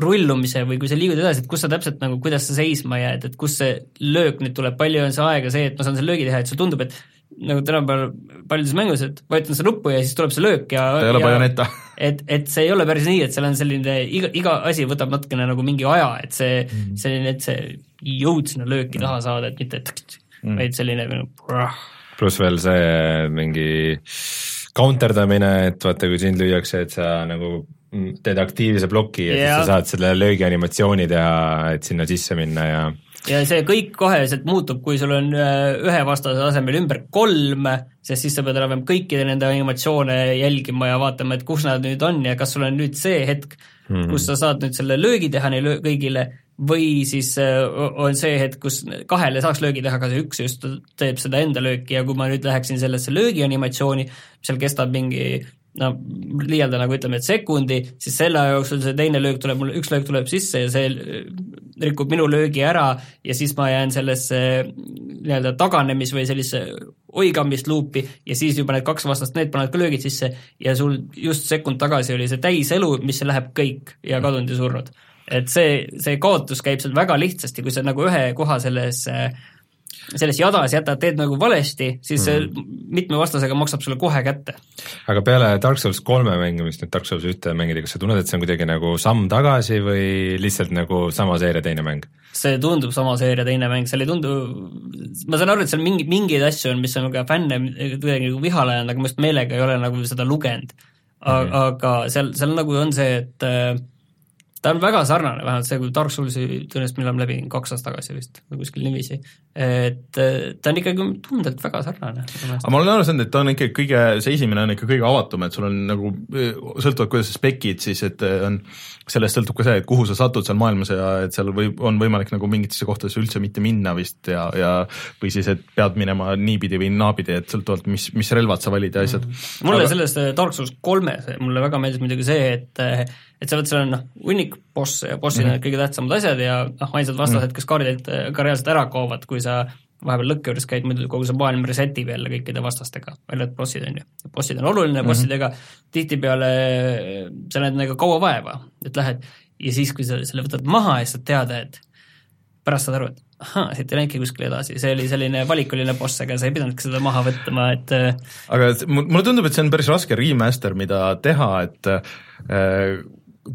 rullumise või kui sa liigud edasi, et kus sa täpselt nagu, kuidas sa seisma jääd, et kus see löök nüüd tuleb, palju on see aega see, et ma saan selle löögi teha, et sulle tundub, et nagu tänapäeval paljudes mängus, et vajutan seda nuppu ja siis tuleb see löök ja ta ei ole bajoneta. et, et see ei ole päris nii, et seal on selline, iga, iga asi võtab natukene nagu mingi aja, et see mm, -hmm. selline, et see jõud sinna lööki taha saada, et mitte, et mm -hmm. vaid selline nagu pluss veel see mingi counterdamine, et vaata, kui sind lüüakse, et sa nagu teed aktiivse ploki ja yeah. siis sa saad selle löögi animatsiooni teha, et sinna sisse minna ja ja see kõik koheselt muutub, kui sul on äh, ühe vastase asemel ümber kolm, sest siis sa pead enam-vähem kõikide nende animatsioone jälgima ja vaatama, et kus nad nüüd on ja kas sul on nüüd see hetk mm, -hmm. kus sa saad nüüd selle löögi teha neile kõigile või siis äh, on see hetk, kus kahele saaks löögi teha, aga see üks just teeb seda enda lööki ja kui ma nüüd läheksin sellesse löögi animatsiooni, seal kestab mingi no liialda nagu ütleme, et sekundi, siis selle aja jooksul see teine löök tuleb mul, üks löök tuleb sisse ja see äh, rikub minu löögi ära ja siis ma jään sellesse nii-öelda taganemis- või sellisesse oigamist luupi ja siis juba need kaks vastast, need panevad ka löögid sisse ja sul just sekund tagasi oli see täiselu, mis läheb kõik ja kadunud ja surnud. et see, see kaotus käib seal väga lihtsasti, kui sa nagu ühe koha selles äh, selles jadas jätad, teed nagu valesti, siis mm. mitme vastasega maksab sulle kohe kätte. aga peale Dark Souls kolme mängimist, nüüd Dark Souls ühte mängida, kas sa tunned, et see on kuidagi nagu samm tagasi või lihtsalt nagu sama seeria teine mäng? see tundub sama seeria teine mäng, seal ei tundu, ma saan aru, et seal mingi, mingeid asju on, mis on ka fänne kuidagi nagu vihale ajanud, aga ma just meelega ei ole nagu seda lugenud. Mhm. aga seal, seal nagu on see, et äh, ta on väga sarnane, vähemalt see, kui Dark Soulsi tõenäoliselt me oleme läbi kaks aastat tagasi vist või kuskil niiviisi, et äh, ta on ikkagi tundelt väga sarnane. aga ma olen aru saanud, et ta on ikkagi kõige, see esimene on ikka kõige avatum, et sul on nagu, sõltuvalt kuidas sa spekid, siis et on, sellest sõltub ka see, et kuhu sa satud seal maailmas ja et seal võib, on võimalik nagu mingitesse kohtadesse üldse mitte minna vist ja, ja või siis, et pead minema niipidi või naapidi, et sõltuvalt, mis, mis relvad sa valid ja asjad mm. mulle aga... selles äh, Dark Souls kolmes, mulle väga meeldis muidugi see, et äh, et sa võid, seal on noh, hunnik bosse ja bossid mm -hmm. on kõige tähtsamad asjad ja noh, ainsad vastased mm, -hmm. kes kaardid ka reaalselt ära kaovad, kui sa vahepeal lõkke juures käid, muidu kogu see maailm reset ib jälle kõikide vastastega, välja arvatud bossid, on ju. bossid on oluline mm, -hmm. bossidega tihtipeale sa näed nagu kaua vaeva, et lähed ja siis, kui sa selle võtad maha ja saad teada, et pärast saad aru, et ahaa, siit ei läinudki kuskile edasi, see oli selline valikuline boss, aga sa ei pidanudki seda maha võtma, et aga mulle tundub, et see on päris raske remaster, mida teha, et äh,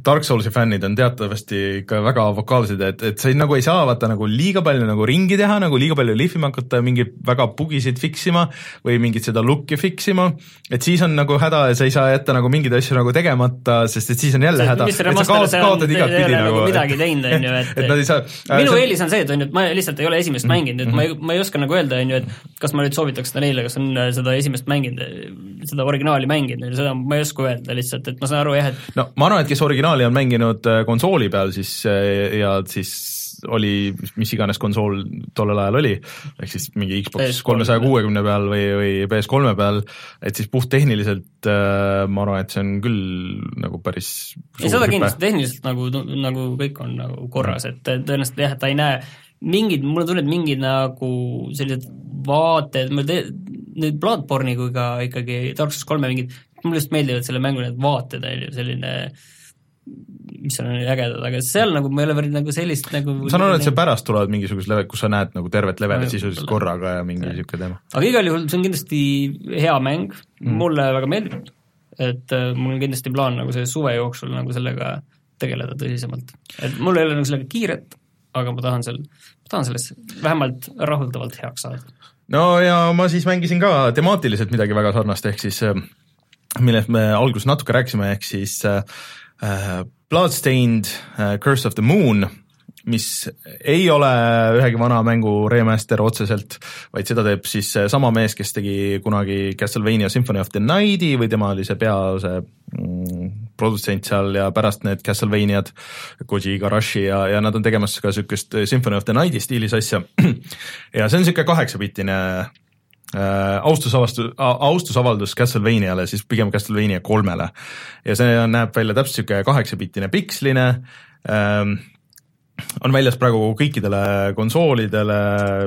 Dark Soulsi fännid on teatavasti ikka väga vokaalsed, et, et sa ei, nagu ei saa vaata nagu liiga palju nagu ringi teha, nagu liiga palju lihvima hakata, mingeid väga bugisid fix ima või mingit seda look'i fix ima, et siis on nagu häda ja sa ei saa jätta nagu mingeid asju nagu tegemata, sest et siis on jälle see, häda, et sa kaot, kaotad igatpidi nagu, nagu midagi teinud, on ju, et, et nad ei saa minu see... eelis on see, et on ju, et ma lihtsalt ei ole esimest mm -hmm. mänginud, et ma ei, ma ei oska nagu öelda, on ju, et kas ma nüüd soovitaks seda neile, kes on äh, seda esimest mänginud, seda originaali mänginud, seda ma ei oska öelda lihtsalt, et ma saan aru jah, et no ma arvan, et kes originaali on mänginud, äh, konsooli peal, siis äh, ja siis oli mis iganes konsool tollel ajal oli, ehk siis mingi Xbox kolmesaja kuuekümne peal või, või PS3 peal, et siis puhttehniliselt äh, ma arvan, et see on küll nagu päris ei, seda kindlasti tehniliselt nagu, nagu kõik on nagu korras, et tõenäoliselt jah, et ta ei näe mingid, mulle tundub, et mingid nagu sellised vaated, ma te-, nüüd Bloodborne'i kui ka ikkagi Dark Souls kolme mingid, mulle just meeldivad selle mängu need vaated, on ju, selline äh, mis seal on ägedad, aga seal nagu ma ei ole veel nagu sellist nagu ma saan aru, et see pärast tulevad mingisugused level, kus sa näed nagu tervet levelit sisuliselt korraga ja mingi niisugune teema. aga igal juhul see on kindlasti hea mäng mm., mulle väga meeldib, et äh, mul on kindlasti plaan nagu see suve jooksul nagu sellega tegeleda tõsisemalt. et mul ei ole nagu sellega kiiret, aga ma tahan seal, ma tahan sellest vähemalt rahuldavalt heaks saada. no ja ma siis mängisin ka temaatiliselt midagi väga sarnast, ehk siis äh, millest me alguses natuke rääkisime, ehk siis äh, Bloodstained uh, Curse of the Moon, mis ei ole ühegi vana mängu remaster otseselt, vaid seda teeb siis sama mees, kes tegi kunagi Castlevania Symphony of the Night'i või tema oli see pea, see mm, produtsent seal ja pärast need Castlevaniad, Koji Igarashi ja, ja nad on tegemas ka niisugust Symphony of the Night'i stiilis asja. ja see on niisugune kaheksapiltine Äh, austusavastus, austusavaldus Castlevaniale, siis pigem Castlevania kolmele. ja see näeb välja täpselt niisugune kaheksapiltine piksline ähm,, on väljas praegu kõikidele konsoolidele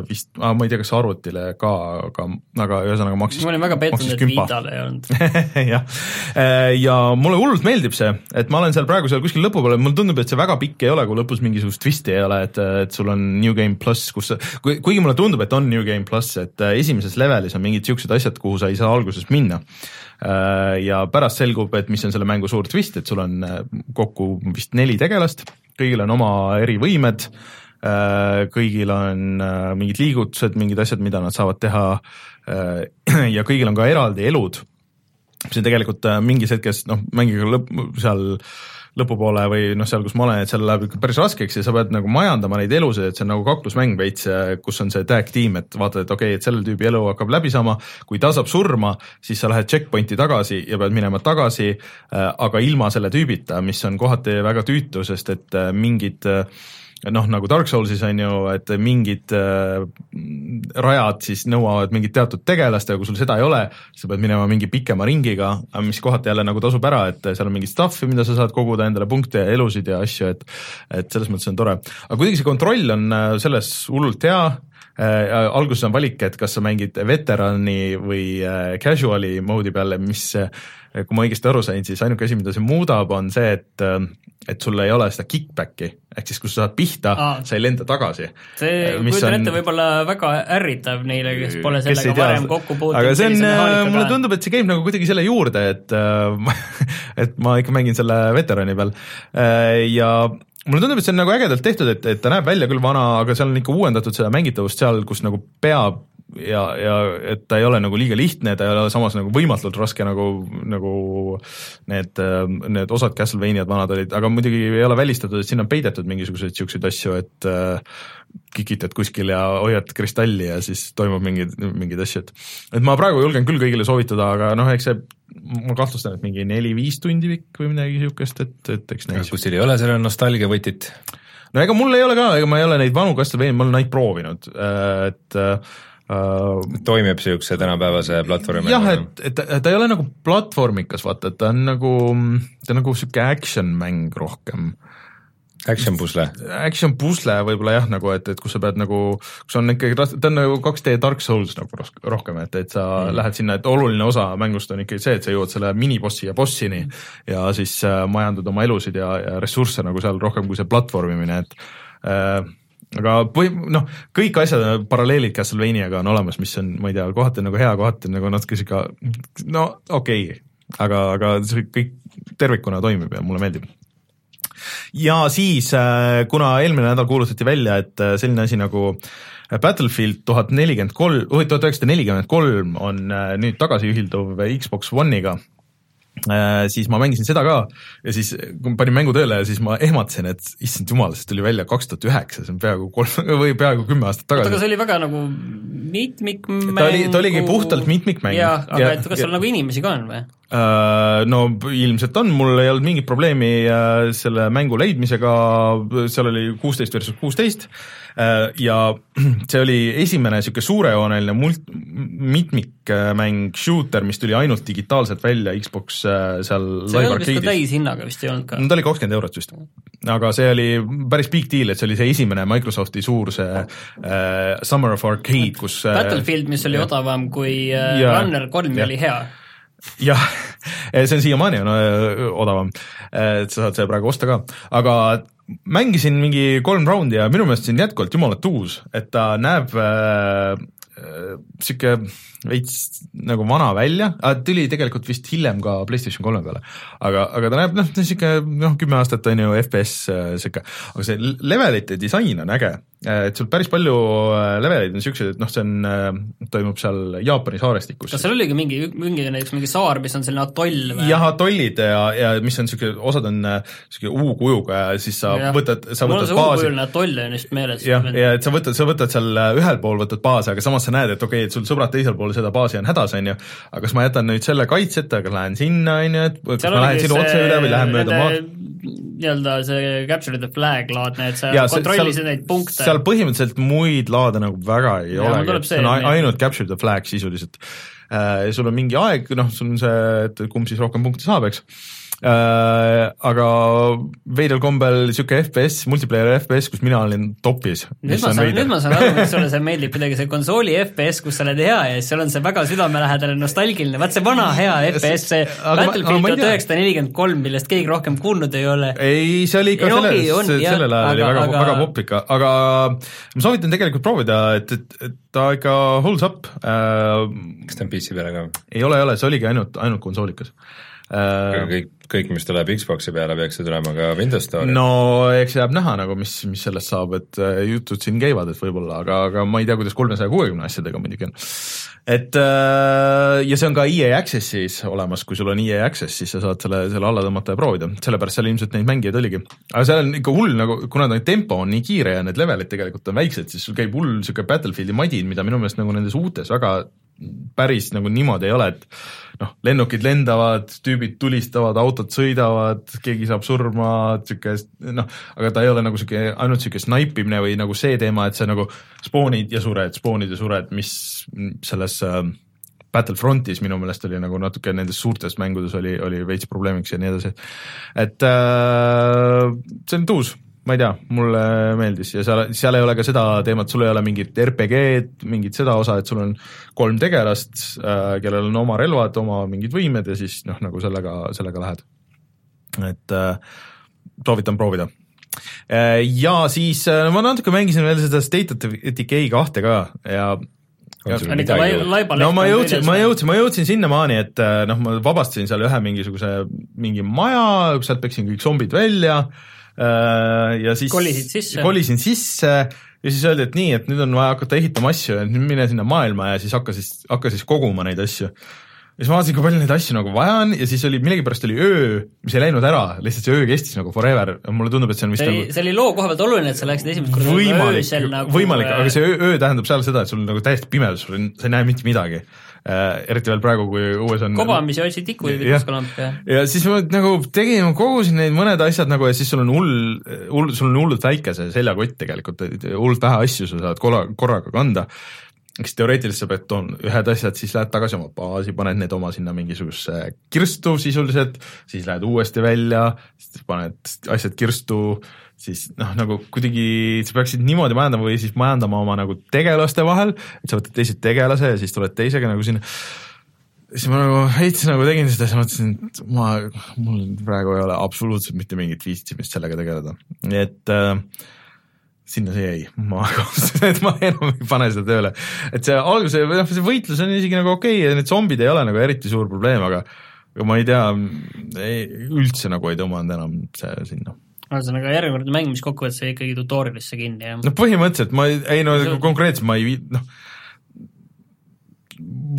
vist ah,, ma ei tea, kas arvutile ka, aga, aga ühesõnaga maksis ma olin väga pettunud, et Vitale ei olnud. Jah, äh, ja mulle hullult meeldib see, et ma olen seal praegu seal kuskil lõpupoole, mulle tundub, et see väga pikk ei ole, kui lõpus mingisugust twisti ei ole, et, et sul on New Game pluss, kus kuigi mulle tundub, et on New Game pluss, et äh, esimeses levelis on mingid niisugused asjad, kuhu sa ei saa alguses minna ja pärast selgub, et mis on selle mängu suur twist, et sul on kokku vist neli tegelast. Kõigil on oma erivõimed, äh, kõigil on äh, mingid liigutused, mingid asjad, mida nad saavad teha. Äh, ja kõigil on ka eraldi elud, mis on tegelikult mingis hetkes noh, mängiga lõpp, seal lõpupoole või noh, seal, kus ma olen, et seal läheb ikka päris raskeks ja sa pead nagu majandama neid elusid, et see on nagu kaklusmäng veits, kus on see tag tiim, et vaatad, et okei okay,, et selle tüübi elu hakkab läbi saama, kui ta saab surma, siis sa lähed checkpoint'i tagasi ja pead minema tagasi, aga ilma selle tüübita, mis on kohati väga tüütu, sest et mingid äh, noh, nagu Dark Soulsis on ju, et mingid äh, rajad siis nõuavad mingit teatud tegelast ja kui sul seda ei ole, sa pead minema mingi pikema ringiga, mis kohati jälle nagu tasub ära, et seal on mingit stuff'i, mida sa saad koguda endale punkte ja elusid ja asju, et et selles mõttes on tore. aga kuidagi see kontroll on äh, selles hullult hea äh,, alguses on valik, et kas sa mängid veterani või äh, casual'i mode'i peale, mis äh, kui ma õigesti aru sain, siis ainuke asi, mida see muudab, on see, et äh, et sul ei ole seda kick-back'i, ehk siis kui sa saad pihta, sa ei lenda tagasi. see, äh, kujutan on... ette, võib-olla väga ärritav neile, kes pole sellega kes varem kokku puutunud. aga see on, äh, mulle tundub, et see käib nagu kuidagi selle juurde, et et ma ikka mängin selle veterani peal ja mulle tundub, et see on nagu ägedalt tehtud, et, et ta näeb välja küll vana, aga seal on ikka uuendatud seda mängitavust seal, kus nagu peab ja, ja et ta ei ole nagu liiga lihtne, ta ei ole samas nagu võimatult raske, nagu, nagu need, need osad Castlevaniad vanad olid, aga muidugi ei ole välistatud, et sinna on peidetud mingisuguseid niisuguseid asju, et äh, kikitad kuskil ja hoiad kristalli ja siis toimub mingeid, mingeid asju, et et ma praegu julgen küll kõigile soovitada, aga noh, eks see ma kahtlustan, et mingi neli-viis tundi pikk või midagi niisugust, et, et eks näis. kus teil ei ole selle nostalgiavõtit? no ega mul ei ole ka, ega ma ei ole neid vanu Castlevania, ma olen neid proovinud, et äh, toimib niisuguse tänapäevase platvormi jah, et, et ta ei ole nagu platvormikas, vaata, et ta on nagu, ta on nagu niisugune action mäng rohkem Action pusle? Action pusle võib-olla jah, nagu et, et kus sa pead nagu, kus on ikkagi, ta on nagu 2D Dark Souls nagu rohkem, et, et sa mm. lähed sinna, et oluline osa mängust on ikkagi see, et sa jõuad selle minibossi ja bossini ja siis äh, majandad oma elusid ja, ja ressursse nagu seal rohkem kui see platvormimine, et äh, aga või noh, kõik asjad, paralleelid Castlevaniaga on olemas, mis on, ma ei tea, kohati on nagu hea, kohati on nagu natuke sihuke no okei okay., aga, aga see kõik tervikuna toimib ja mulle meeldib ja siis, äh, kuna eelmine nädal kuulutati välja, et äh, selline asi nagu Battlefield tuhat nelikümmend kolm, tuhat üheksasada nelikümmend kolm on äh, nüüd tagasiühilduv Xbox One'iga Äh, siis ma mängisin seda ka ja siis, kui ma panin mängu tööle siis ma ehmatasin, et issand jumal, see tuli välja kaks tuhat üheksa, see on peaaegu kolm või peaaegu kümme aastat tagasi. aga see oli väga nagu mitmikmäng. ta oli, ta oligi puhtalt mitmikmäng. jah, aga ja, et kas seal nagu inimesi ka on või? Uh, no ilmselt on, mul ei olnud mingit probleemi uh, selle mängu leidmisega, seal oli kuusteist versus kuusteist. Uh, ja see oli esimene niisugune suurejooneline mult-, mitmikmäng, shooter, mis tuli ainult digitaalselt välja Xbox seal see ei olnud vist ka täishinnaga vist ei olnud ka? no ta oli kakskümmend eurot vist. aga see oli päris big deal, et see oli see esimene Microsofti suur see uh, Summer of Arcade, kus Battlefield, mis oli odavam kui uh, ja, Runner kolm ja. oli hea jah, see on siiamaani on odavam, et sa saad selle praegu osta ka, aga mängisin mingi kolm raundi ja minu meelest see on jätkuvalt jumalalt uus, et ta näeb niisugune äh, veits nagu vana välja, tuli tegelikult vist hiljem ka PlayStation kolme peale. aga, aga ta näeb noh, niisugune noh, kümme aastat on ju FPS niisugune, aga see levelite disain on äge, et sul päris palju äh, leveleid on niisugused, et noh, see on, äh, toimub seal Jaapani saarestikus. kas seal oligi mingi, mingi näiteks mingi saar, mis on selline atoll või? jah, atollid ja, ja mis on niisugune, osad on niisugune U-kujuga ja siis sa ja. võtad, sa võtad baasi. mul on see U-kujuline atoll on just meeles. jah, ja et sa võtad, sa võtad seal ühel pool võtad baasi, aga samas sa näed, et okei okay,, et sul sõbrad teisel pool seda baasi on hädas, on ju, aga kas ma jätan nüüd selle kaitseta, kas lähen sinna, on ju, et kas Seal ma lähen sinna otse üle või lähen mööda maad? nii-öelda see capture the flag laadne, et sa ja, kontrollisid neid punkte. seal põhimõtteliselt muid laade nagu väga ei ja, olegi, see on ainult capture the flag sisuliselt. Äh, sul on mingi aeg, noh, sul on see, et kumb siis rohkem punkte saab, eks. Aga veidral kombel sihuke FPS, multiplayer FPS, kus mina olin topis. nüüd ma saan, nüüd ma saan aru, miks sulle see meeldib kuidagi see konsooli FPS, kus sa oled hea ja siis sul on see väga südamelähedane nostalgiline, vaat see vana hea FPS, see Battlefield tuhat üheksasada nelikümmend kolm, millest keegi rohkem kuulnud ei ole. ei, see oli ikka selles, sellel ajal oli väga, väga popp ikka, aga ma soovitan tegelikult proovida, et, et, et ta ikka holds up äh,. kas ta on PC peale ka? ei ole, ei ole, see oligi ainult, ainult konsoolikas äh,. kõik, kõik, mis tuleb Xbox'i peale, peaks ju tulema ka Windows Store'i? no eks jääb näha nagu, mis, mis sellest saab, et äh, jutud siin käivad, et võib-olla, aga, aga ma ei tea, kuidas kolmesaja kuuekümne asjadega muidugi on. et äh, ja see on ka EA Access'is olemas, kui sul on EA Access, siis sa saad selle, selle alla tõmmata ja proovida, sellepärast seal ilmselt neid mängijaid oligi. aga seal on ikka hull nagu, kuna ta tempo on nii kiire ja need levelid tegelikult on väiksed, siis sul käib hull niisugune Battlefieldi madin, mida minu meelest nagu nendes uutes väga päris nagu niimoodi ei ole, et noh, lennukid lendavad, tüübid tulistavad, autod sõidavad, keegi saab surma, niisugune noh, aga ta ei ole nagu niisugune, ainult niisugune snaipimine või nagu see teema, et sa nagu spoonid ja sured, spoonid ja sured, mis selles äh, Battlefrontis minu meelest oli nagu natuke nendes suurtes mängudes oli, oli veits probleemiks ja nii edasi. et äh, see on tuus ma ei tea, mulle meeldis ja seal, seal ei ole ka seda teemat, sul ei ole mingit RPG-d, mingit seda osa, et sul on kolm tegelast äh,, kellel on oma relvad, oma mingid võimed ja siis noh, nagu sellega, sellega lähed. et äh, soovitan proovida äh,. Ja siis äh, ma natuke mängisin veel seda State of Decay kahte ka ja no ma jõudsin, ma jõudsin, ma jõudsin sinnamaani, et äh, noh, ma vabastasin seal ühe mingisuguse, mingi maja, sealt peksin kõik zombid välja äh,, Äh, ja siis kolisid sisse? kolisin sisse ja siis öeldi, et nii, et nüüd on vaja hakata ehitama asju, et nüüd mine sinna maailma ja siis hakka siis, hakka siis koguma neid asju. Ja siis ma vaatasin, kui palju neid asju nagu vaja on ja siis oli, millegipärast oli öö, mis ei läinud ära, lihtsalt see öö kestis nagu forever, mulle tundub, et see on vist see oli, nagu see oli loo koha pealt oluline, et sa läksid esimest korda võimalik, öösel nagu võimalik, aga see öö, öö tähendab seal seda, et sul nagu täiesti pimedus, sa ei näe mitte midagi äh,. eriti veel praegu, kui õues on kobamise otsid ikka või Jah. lamp ja ja siis ma nagu tegin, kogusin neid mõned asjad nagu ja siis sul on hull, hull, sul on hullult väike see seljakott tegelikult, hullult vähe asju sa saad korra, korraga kanda. Eks teoreetiliselt sa pead toon ühed asjad, siis lähed tagasi oma baasi, paned need oma sinna mingisugusesse kirstu sisuliselt, siis lähed uuesti välja, siis paned asjad kirstu, siis noh, nagu kuidagi sa peaksid niimoodi majandama või siis majandama oma nagu tegelaste vahel, et sa võtad teise tegelase ja siis tuled teisega nagu sinna. Siis ma nagu veits nagu tegin seda, siis mõtlesin, et ma, mul praegu ei ole absoluutselt mitte mingit viitsimist sellega tegeleda, et äh, sinna see jäi, ma otsustasin, et ma enam ei pane seda tööle. et see alguse, noh, see võitlus on isegi nagu okei okay, ja need zombid ei ole nagu eriti suur probleem, aga aga ma ei tea, üldse nagu ei tõmmanud enam see sinna ühesõnaga järjekordne mäng, mis kokkuvõttes jäi ikkagi tutorial'isse kinni, jah? no põhimõtteliselt ma ei, ei no See- konkreetselt ma ei noh,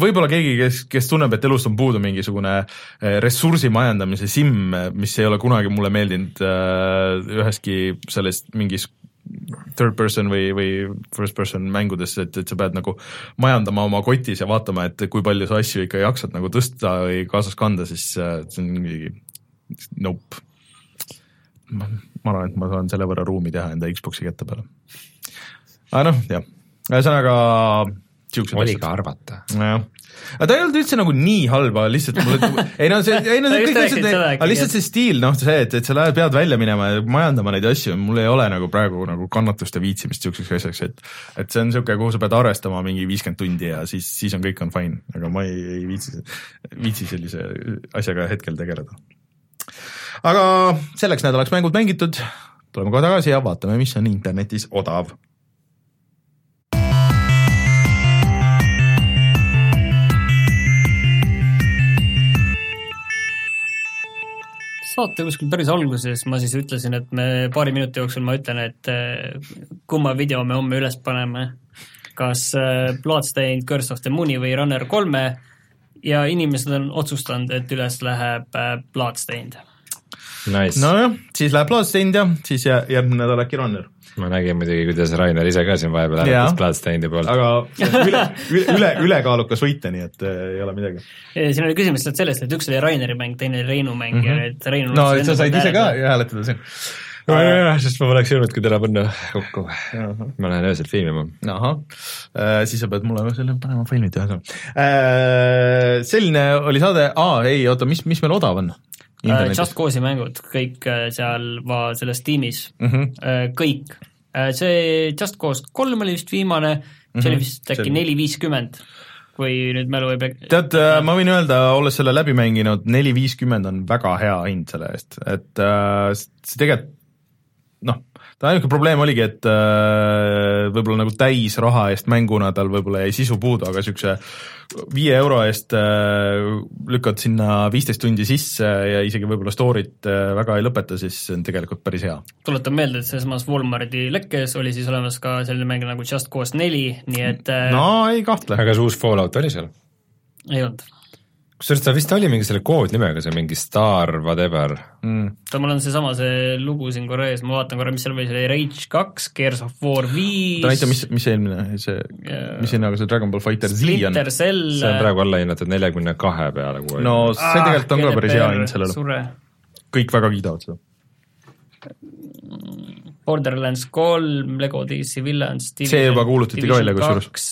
võib-olla keegi, kes, kes tunneb, et elust on puudu mingisugune eh, ressursi majandamise sim, mis ei ole kunagi mulle meeldinud äh, üheski sellest mingis third person või, või first person mängudes, et, et sa pead nagu majandama oma kotis ja vaatama, et kui palju sa asju ikka jaksad nagu tõsta või kaasas kanda, siis äh, see on mingi nope. ma arvan, et ma saan selle võrra ruumi teha enda Xbox'i kätte peale. aga noh, jah, ühesõnaga oli. ka arvata. nojah, aga ta ei olnud üldse nagu nii halb, aga lihtsalt mulle, ei no see, ei no see kõik asjad, aga lihtsalt see stiil, noh see, et, et sa lähed, pead välja minema ja majandama neid asju, mul ei ole nagu praegu nagu kannatust ja viitsimist siukseks asjaks, et et see on niisugune, kuhu sa pead arvestama mingi viiskümmend tundi ja siis, siis on kõik on fine, aga ma ei, ei viitsi, viitsi sellise asjaga hetkel tegeleda. aga selleks nädalaks mängud mängitud, tuleme kohe tagasi ja vaatame, mis on internetis odav saate kuskil päris alguses ma siis ütlesin, et me paari minuti jooksul ma ütlen, et eh, kumma video me homme üles paneme. kas eh, Bloodstained, Curse of the Moon'i või Runner kolme ja inimesed on otsustanud, et üles läheb eh, Bloodstained. Nice. nojah, siis läheb Bloodstained ja siis jää- järgmine nädal äkki Runner. Ma nägin muidugi, kuidas Rainer ise ka siin vahepeal hääletas. Bloodstainedi poolt. aga üle, üle, üle, ülekaalukas võitja, nii et äh, ei ole midagi. siin oli küsimus lihtsalt sellest, et üks oli Raineri mäng, teine oli Reinu mäng mm -hmm. ja et Reinu no sa said ise ka hääletada siin. nojah, sest ma poleks jõudnudki täna panna kokku. ma lähen öösel filmima. ahah, siis sa pead mulle selle panema filmid ühesõnaga. selline oli saade, aa ei, oota, mis, mis meil odav on? Uh, Just Cause'i mängud, kõik äh, seal va- selles tiimis mm. -hmm. kõik see Just Cause kolm oli vist viimane, see oli vist äkki neli viiskümmend, kui nüüd mälu ei pea. tead, ma võin öelda, olles selle läbi mänginud, neli viiskümmend on väga hea hind selle eest, et äh, see tegelikult noh, ta ainuke probleem oligi, et äh, võib-olla nagu täisraha eest mänguna tal võib-olla jäi sisu puudu, aga niisuguse viie euro eest äh, lükkad sinna viisteist tundi sisse ja isegi võib-olla story't äh, väga ei lõpeta, siis see on tegelikult päris hea. tuletan meelde, et sealsamas Walmarti lekkes oli siis olemas ka selline mäng nagu Just Cause neli, nii et uh, no ei kahtle. aga kas uus Fallout oli seal? ei olnud. Kusjuures ta vist oli mingi selle koodnimega, see mingi Star whatever. Mm. oota, mul on seesama see lugu siin korra ees, ma vaatan korra, mis seal oli, see oli Rage kaks, Gears of War viis. ta näita, mis, mis eelmine, see, mis hinnaga see Dragon Ball Fighter Z on see on praegu alla hinnatud neljakümne kahe peale. no see tegelikult on ka päris hea hind sellele, kõik väga kiidavad seda. Borderlands kolm, Lego DC Villains. See juba kuulutati ka välja kusjuures.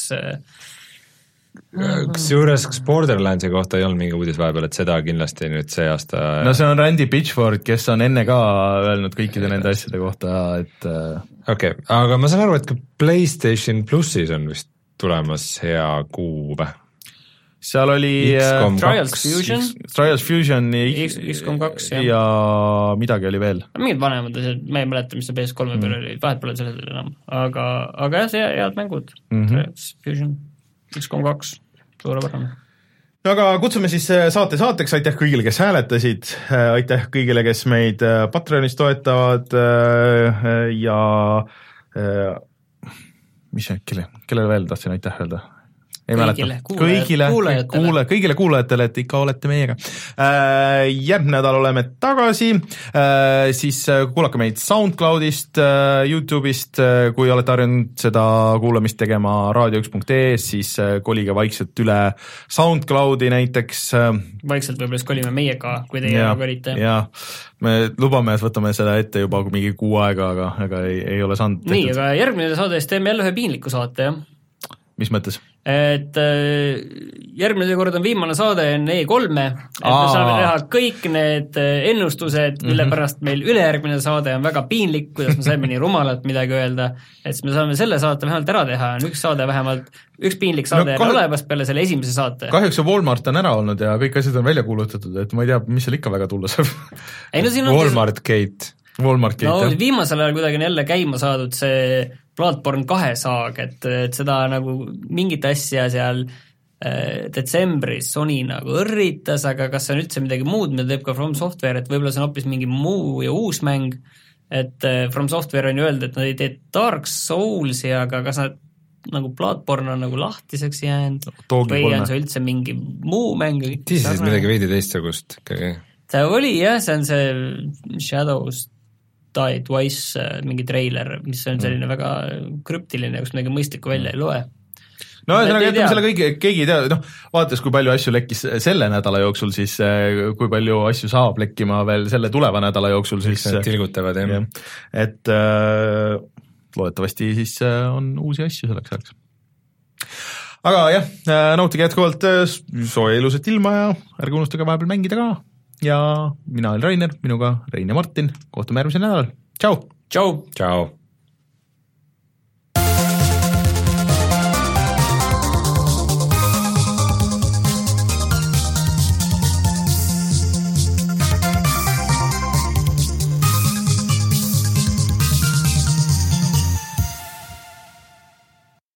kaks, kusjuures, kas Borderlandsi kohta ei olnud mingi uudis vahepeal, et seda kindlasti nüüd see aasta no see on Randy Pitchford, kes on enne ka öelnud kõikide nende asjade kohta, et äh, okei okay,, aga ma saan aru, et ka Playstation plussis on vist tulemas hea kuu või? seal oli XCOM äh, Trials. Fusion, Trials Fusion XCOM kaks, jah. ja midagi oli veel. mingid vanemad asjad, ma ei mäleta, mis see PS3-e peal oli, vahet pole sellel enam, aga, aga jah, see head mängud mm. -hmm. Trials Fusion, XCOM kaks, suurepärane. aga kutsume siis äh, saate saateks, aitäh kõigile, kes hääletasid, aitäh kõigile, kes meid äh, Patreonis toetavad äh, ja äh, mis kelle, kellele veel tahtsin aitäh öelda? Ei mäleta. kõigile, kuule, kõigile kuulajatele, et ikka olete meiega. Äh,. järgmine nädal oleme tagasi. Äh,, siis äh, kuulake meid SoundCloudist äh,, Youtube'ist äh,, kui olete harjunud seda kuulamist tegema raadio1.ee-s, siis äh, kolige vaikselt üle SoundCloudi näiteks äh, vaikselt võib-olla siis kolime meie ka, kui teie nagu olite. ja me lubame, et võtame seda ette juba mingi kuu aega, aga, aga ei, ei ole saanud nii, aga järgmine saade siis teeme jälle ühe piinliku saate, jah mis mõttes? et äh, järgmine kord on viimane saade enne E3-e, et me Aa. saame teha kõik need äh, ennustused, mille Mhm. pärast meil ülejärgmine saade on väga piinlik, kuidas me saime nii rumalalt midagi öelda, et siis me saame selle saate vähemalt ära teha, on üks saade vähemalt, üks piinlik saade No kahe- olemas peale selle esimese saate. kahjuks see Walmart on ära olnud ja kõik asjad on välja kuulutatud, et ma ei tea, mis seal ikka väga tulla saab no siin on Walmart Gate. No jah. viimasel ajal kuidagi on jälle käima saadud see Bloodborne kahe saag, et, et seda nagu mingit asja seal äh, detsembris Sony nagu õrritas, aga kas see on üldse midagi muud, mida teeb ka From Software, et võib-olla see on hoopis mingi muu ja uus mäng, et äh, From Software on ju öelnud, et nad ei tee Dark Soulsi, aga kas nad nagu Bloodborne on nagu lahtiseks jäänud Doogi või kolme. on see üldse mingi muu mäng? siis midagi veidi teistsugust ikkagi. ta oli jah, see on see Shadows Die Twice äh, mingi treiler, mis on selline väga krüptiline, kus midagi mõistlikku välja ei loe. no ühesõnaga, jätame selle kõigi, keegi ei tea, noh, vaadates, kui palju asju lekkis selle nädala jooksul, siis eh, kui palju asju saab lekkima veel selle tuleva nädala jooksul, siis Nad tilgutavad jah. jah, et äh, loodetavasti siis äh, on uusi asju selleks ajaks. aga jah, nautige jätkuvalt äh, sooja ilusat ilma ja ärge unustage vahepeal mängida ka ja mina olen Rainer, minuga Rein ja Martin, kohtume järgmisel nädalal, tšau! tšau! tšau.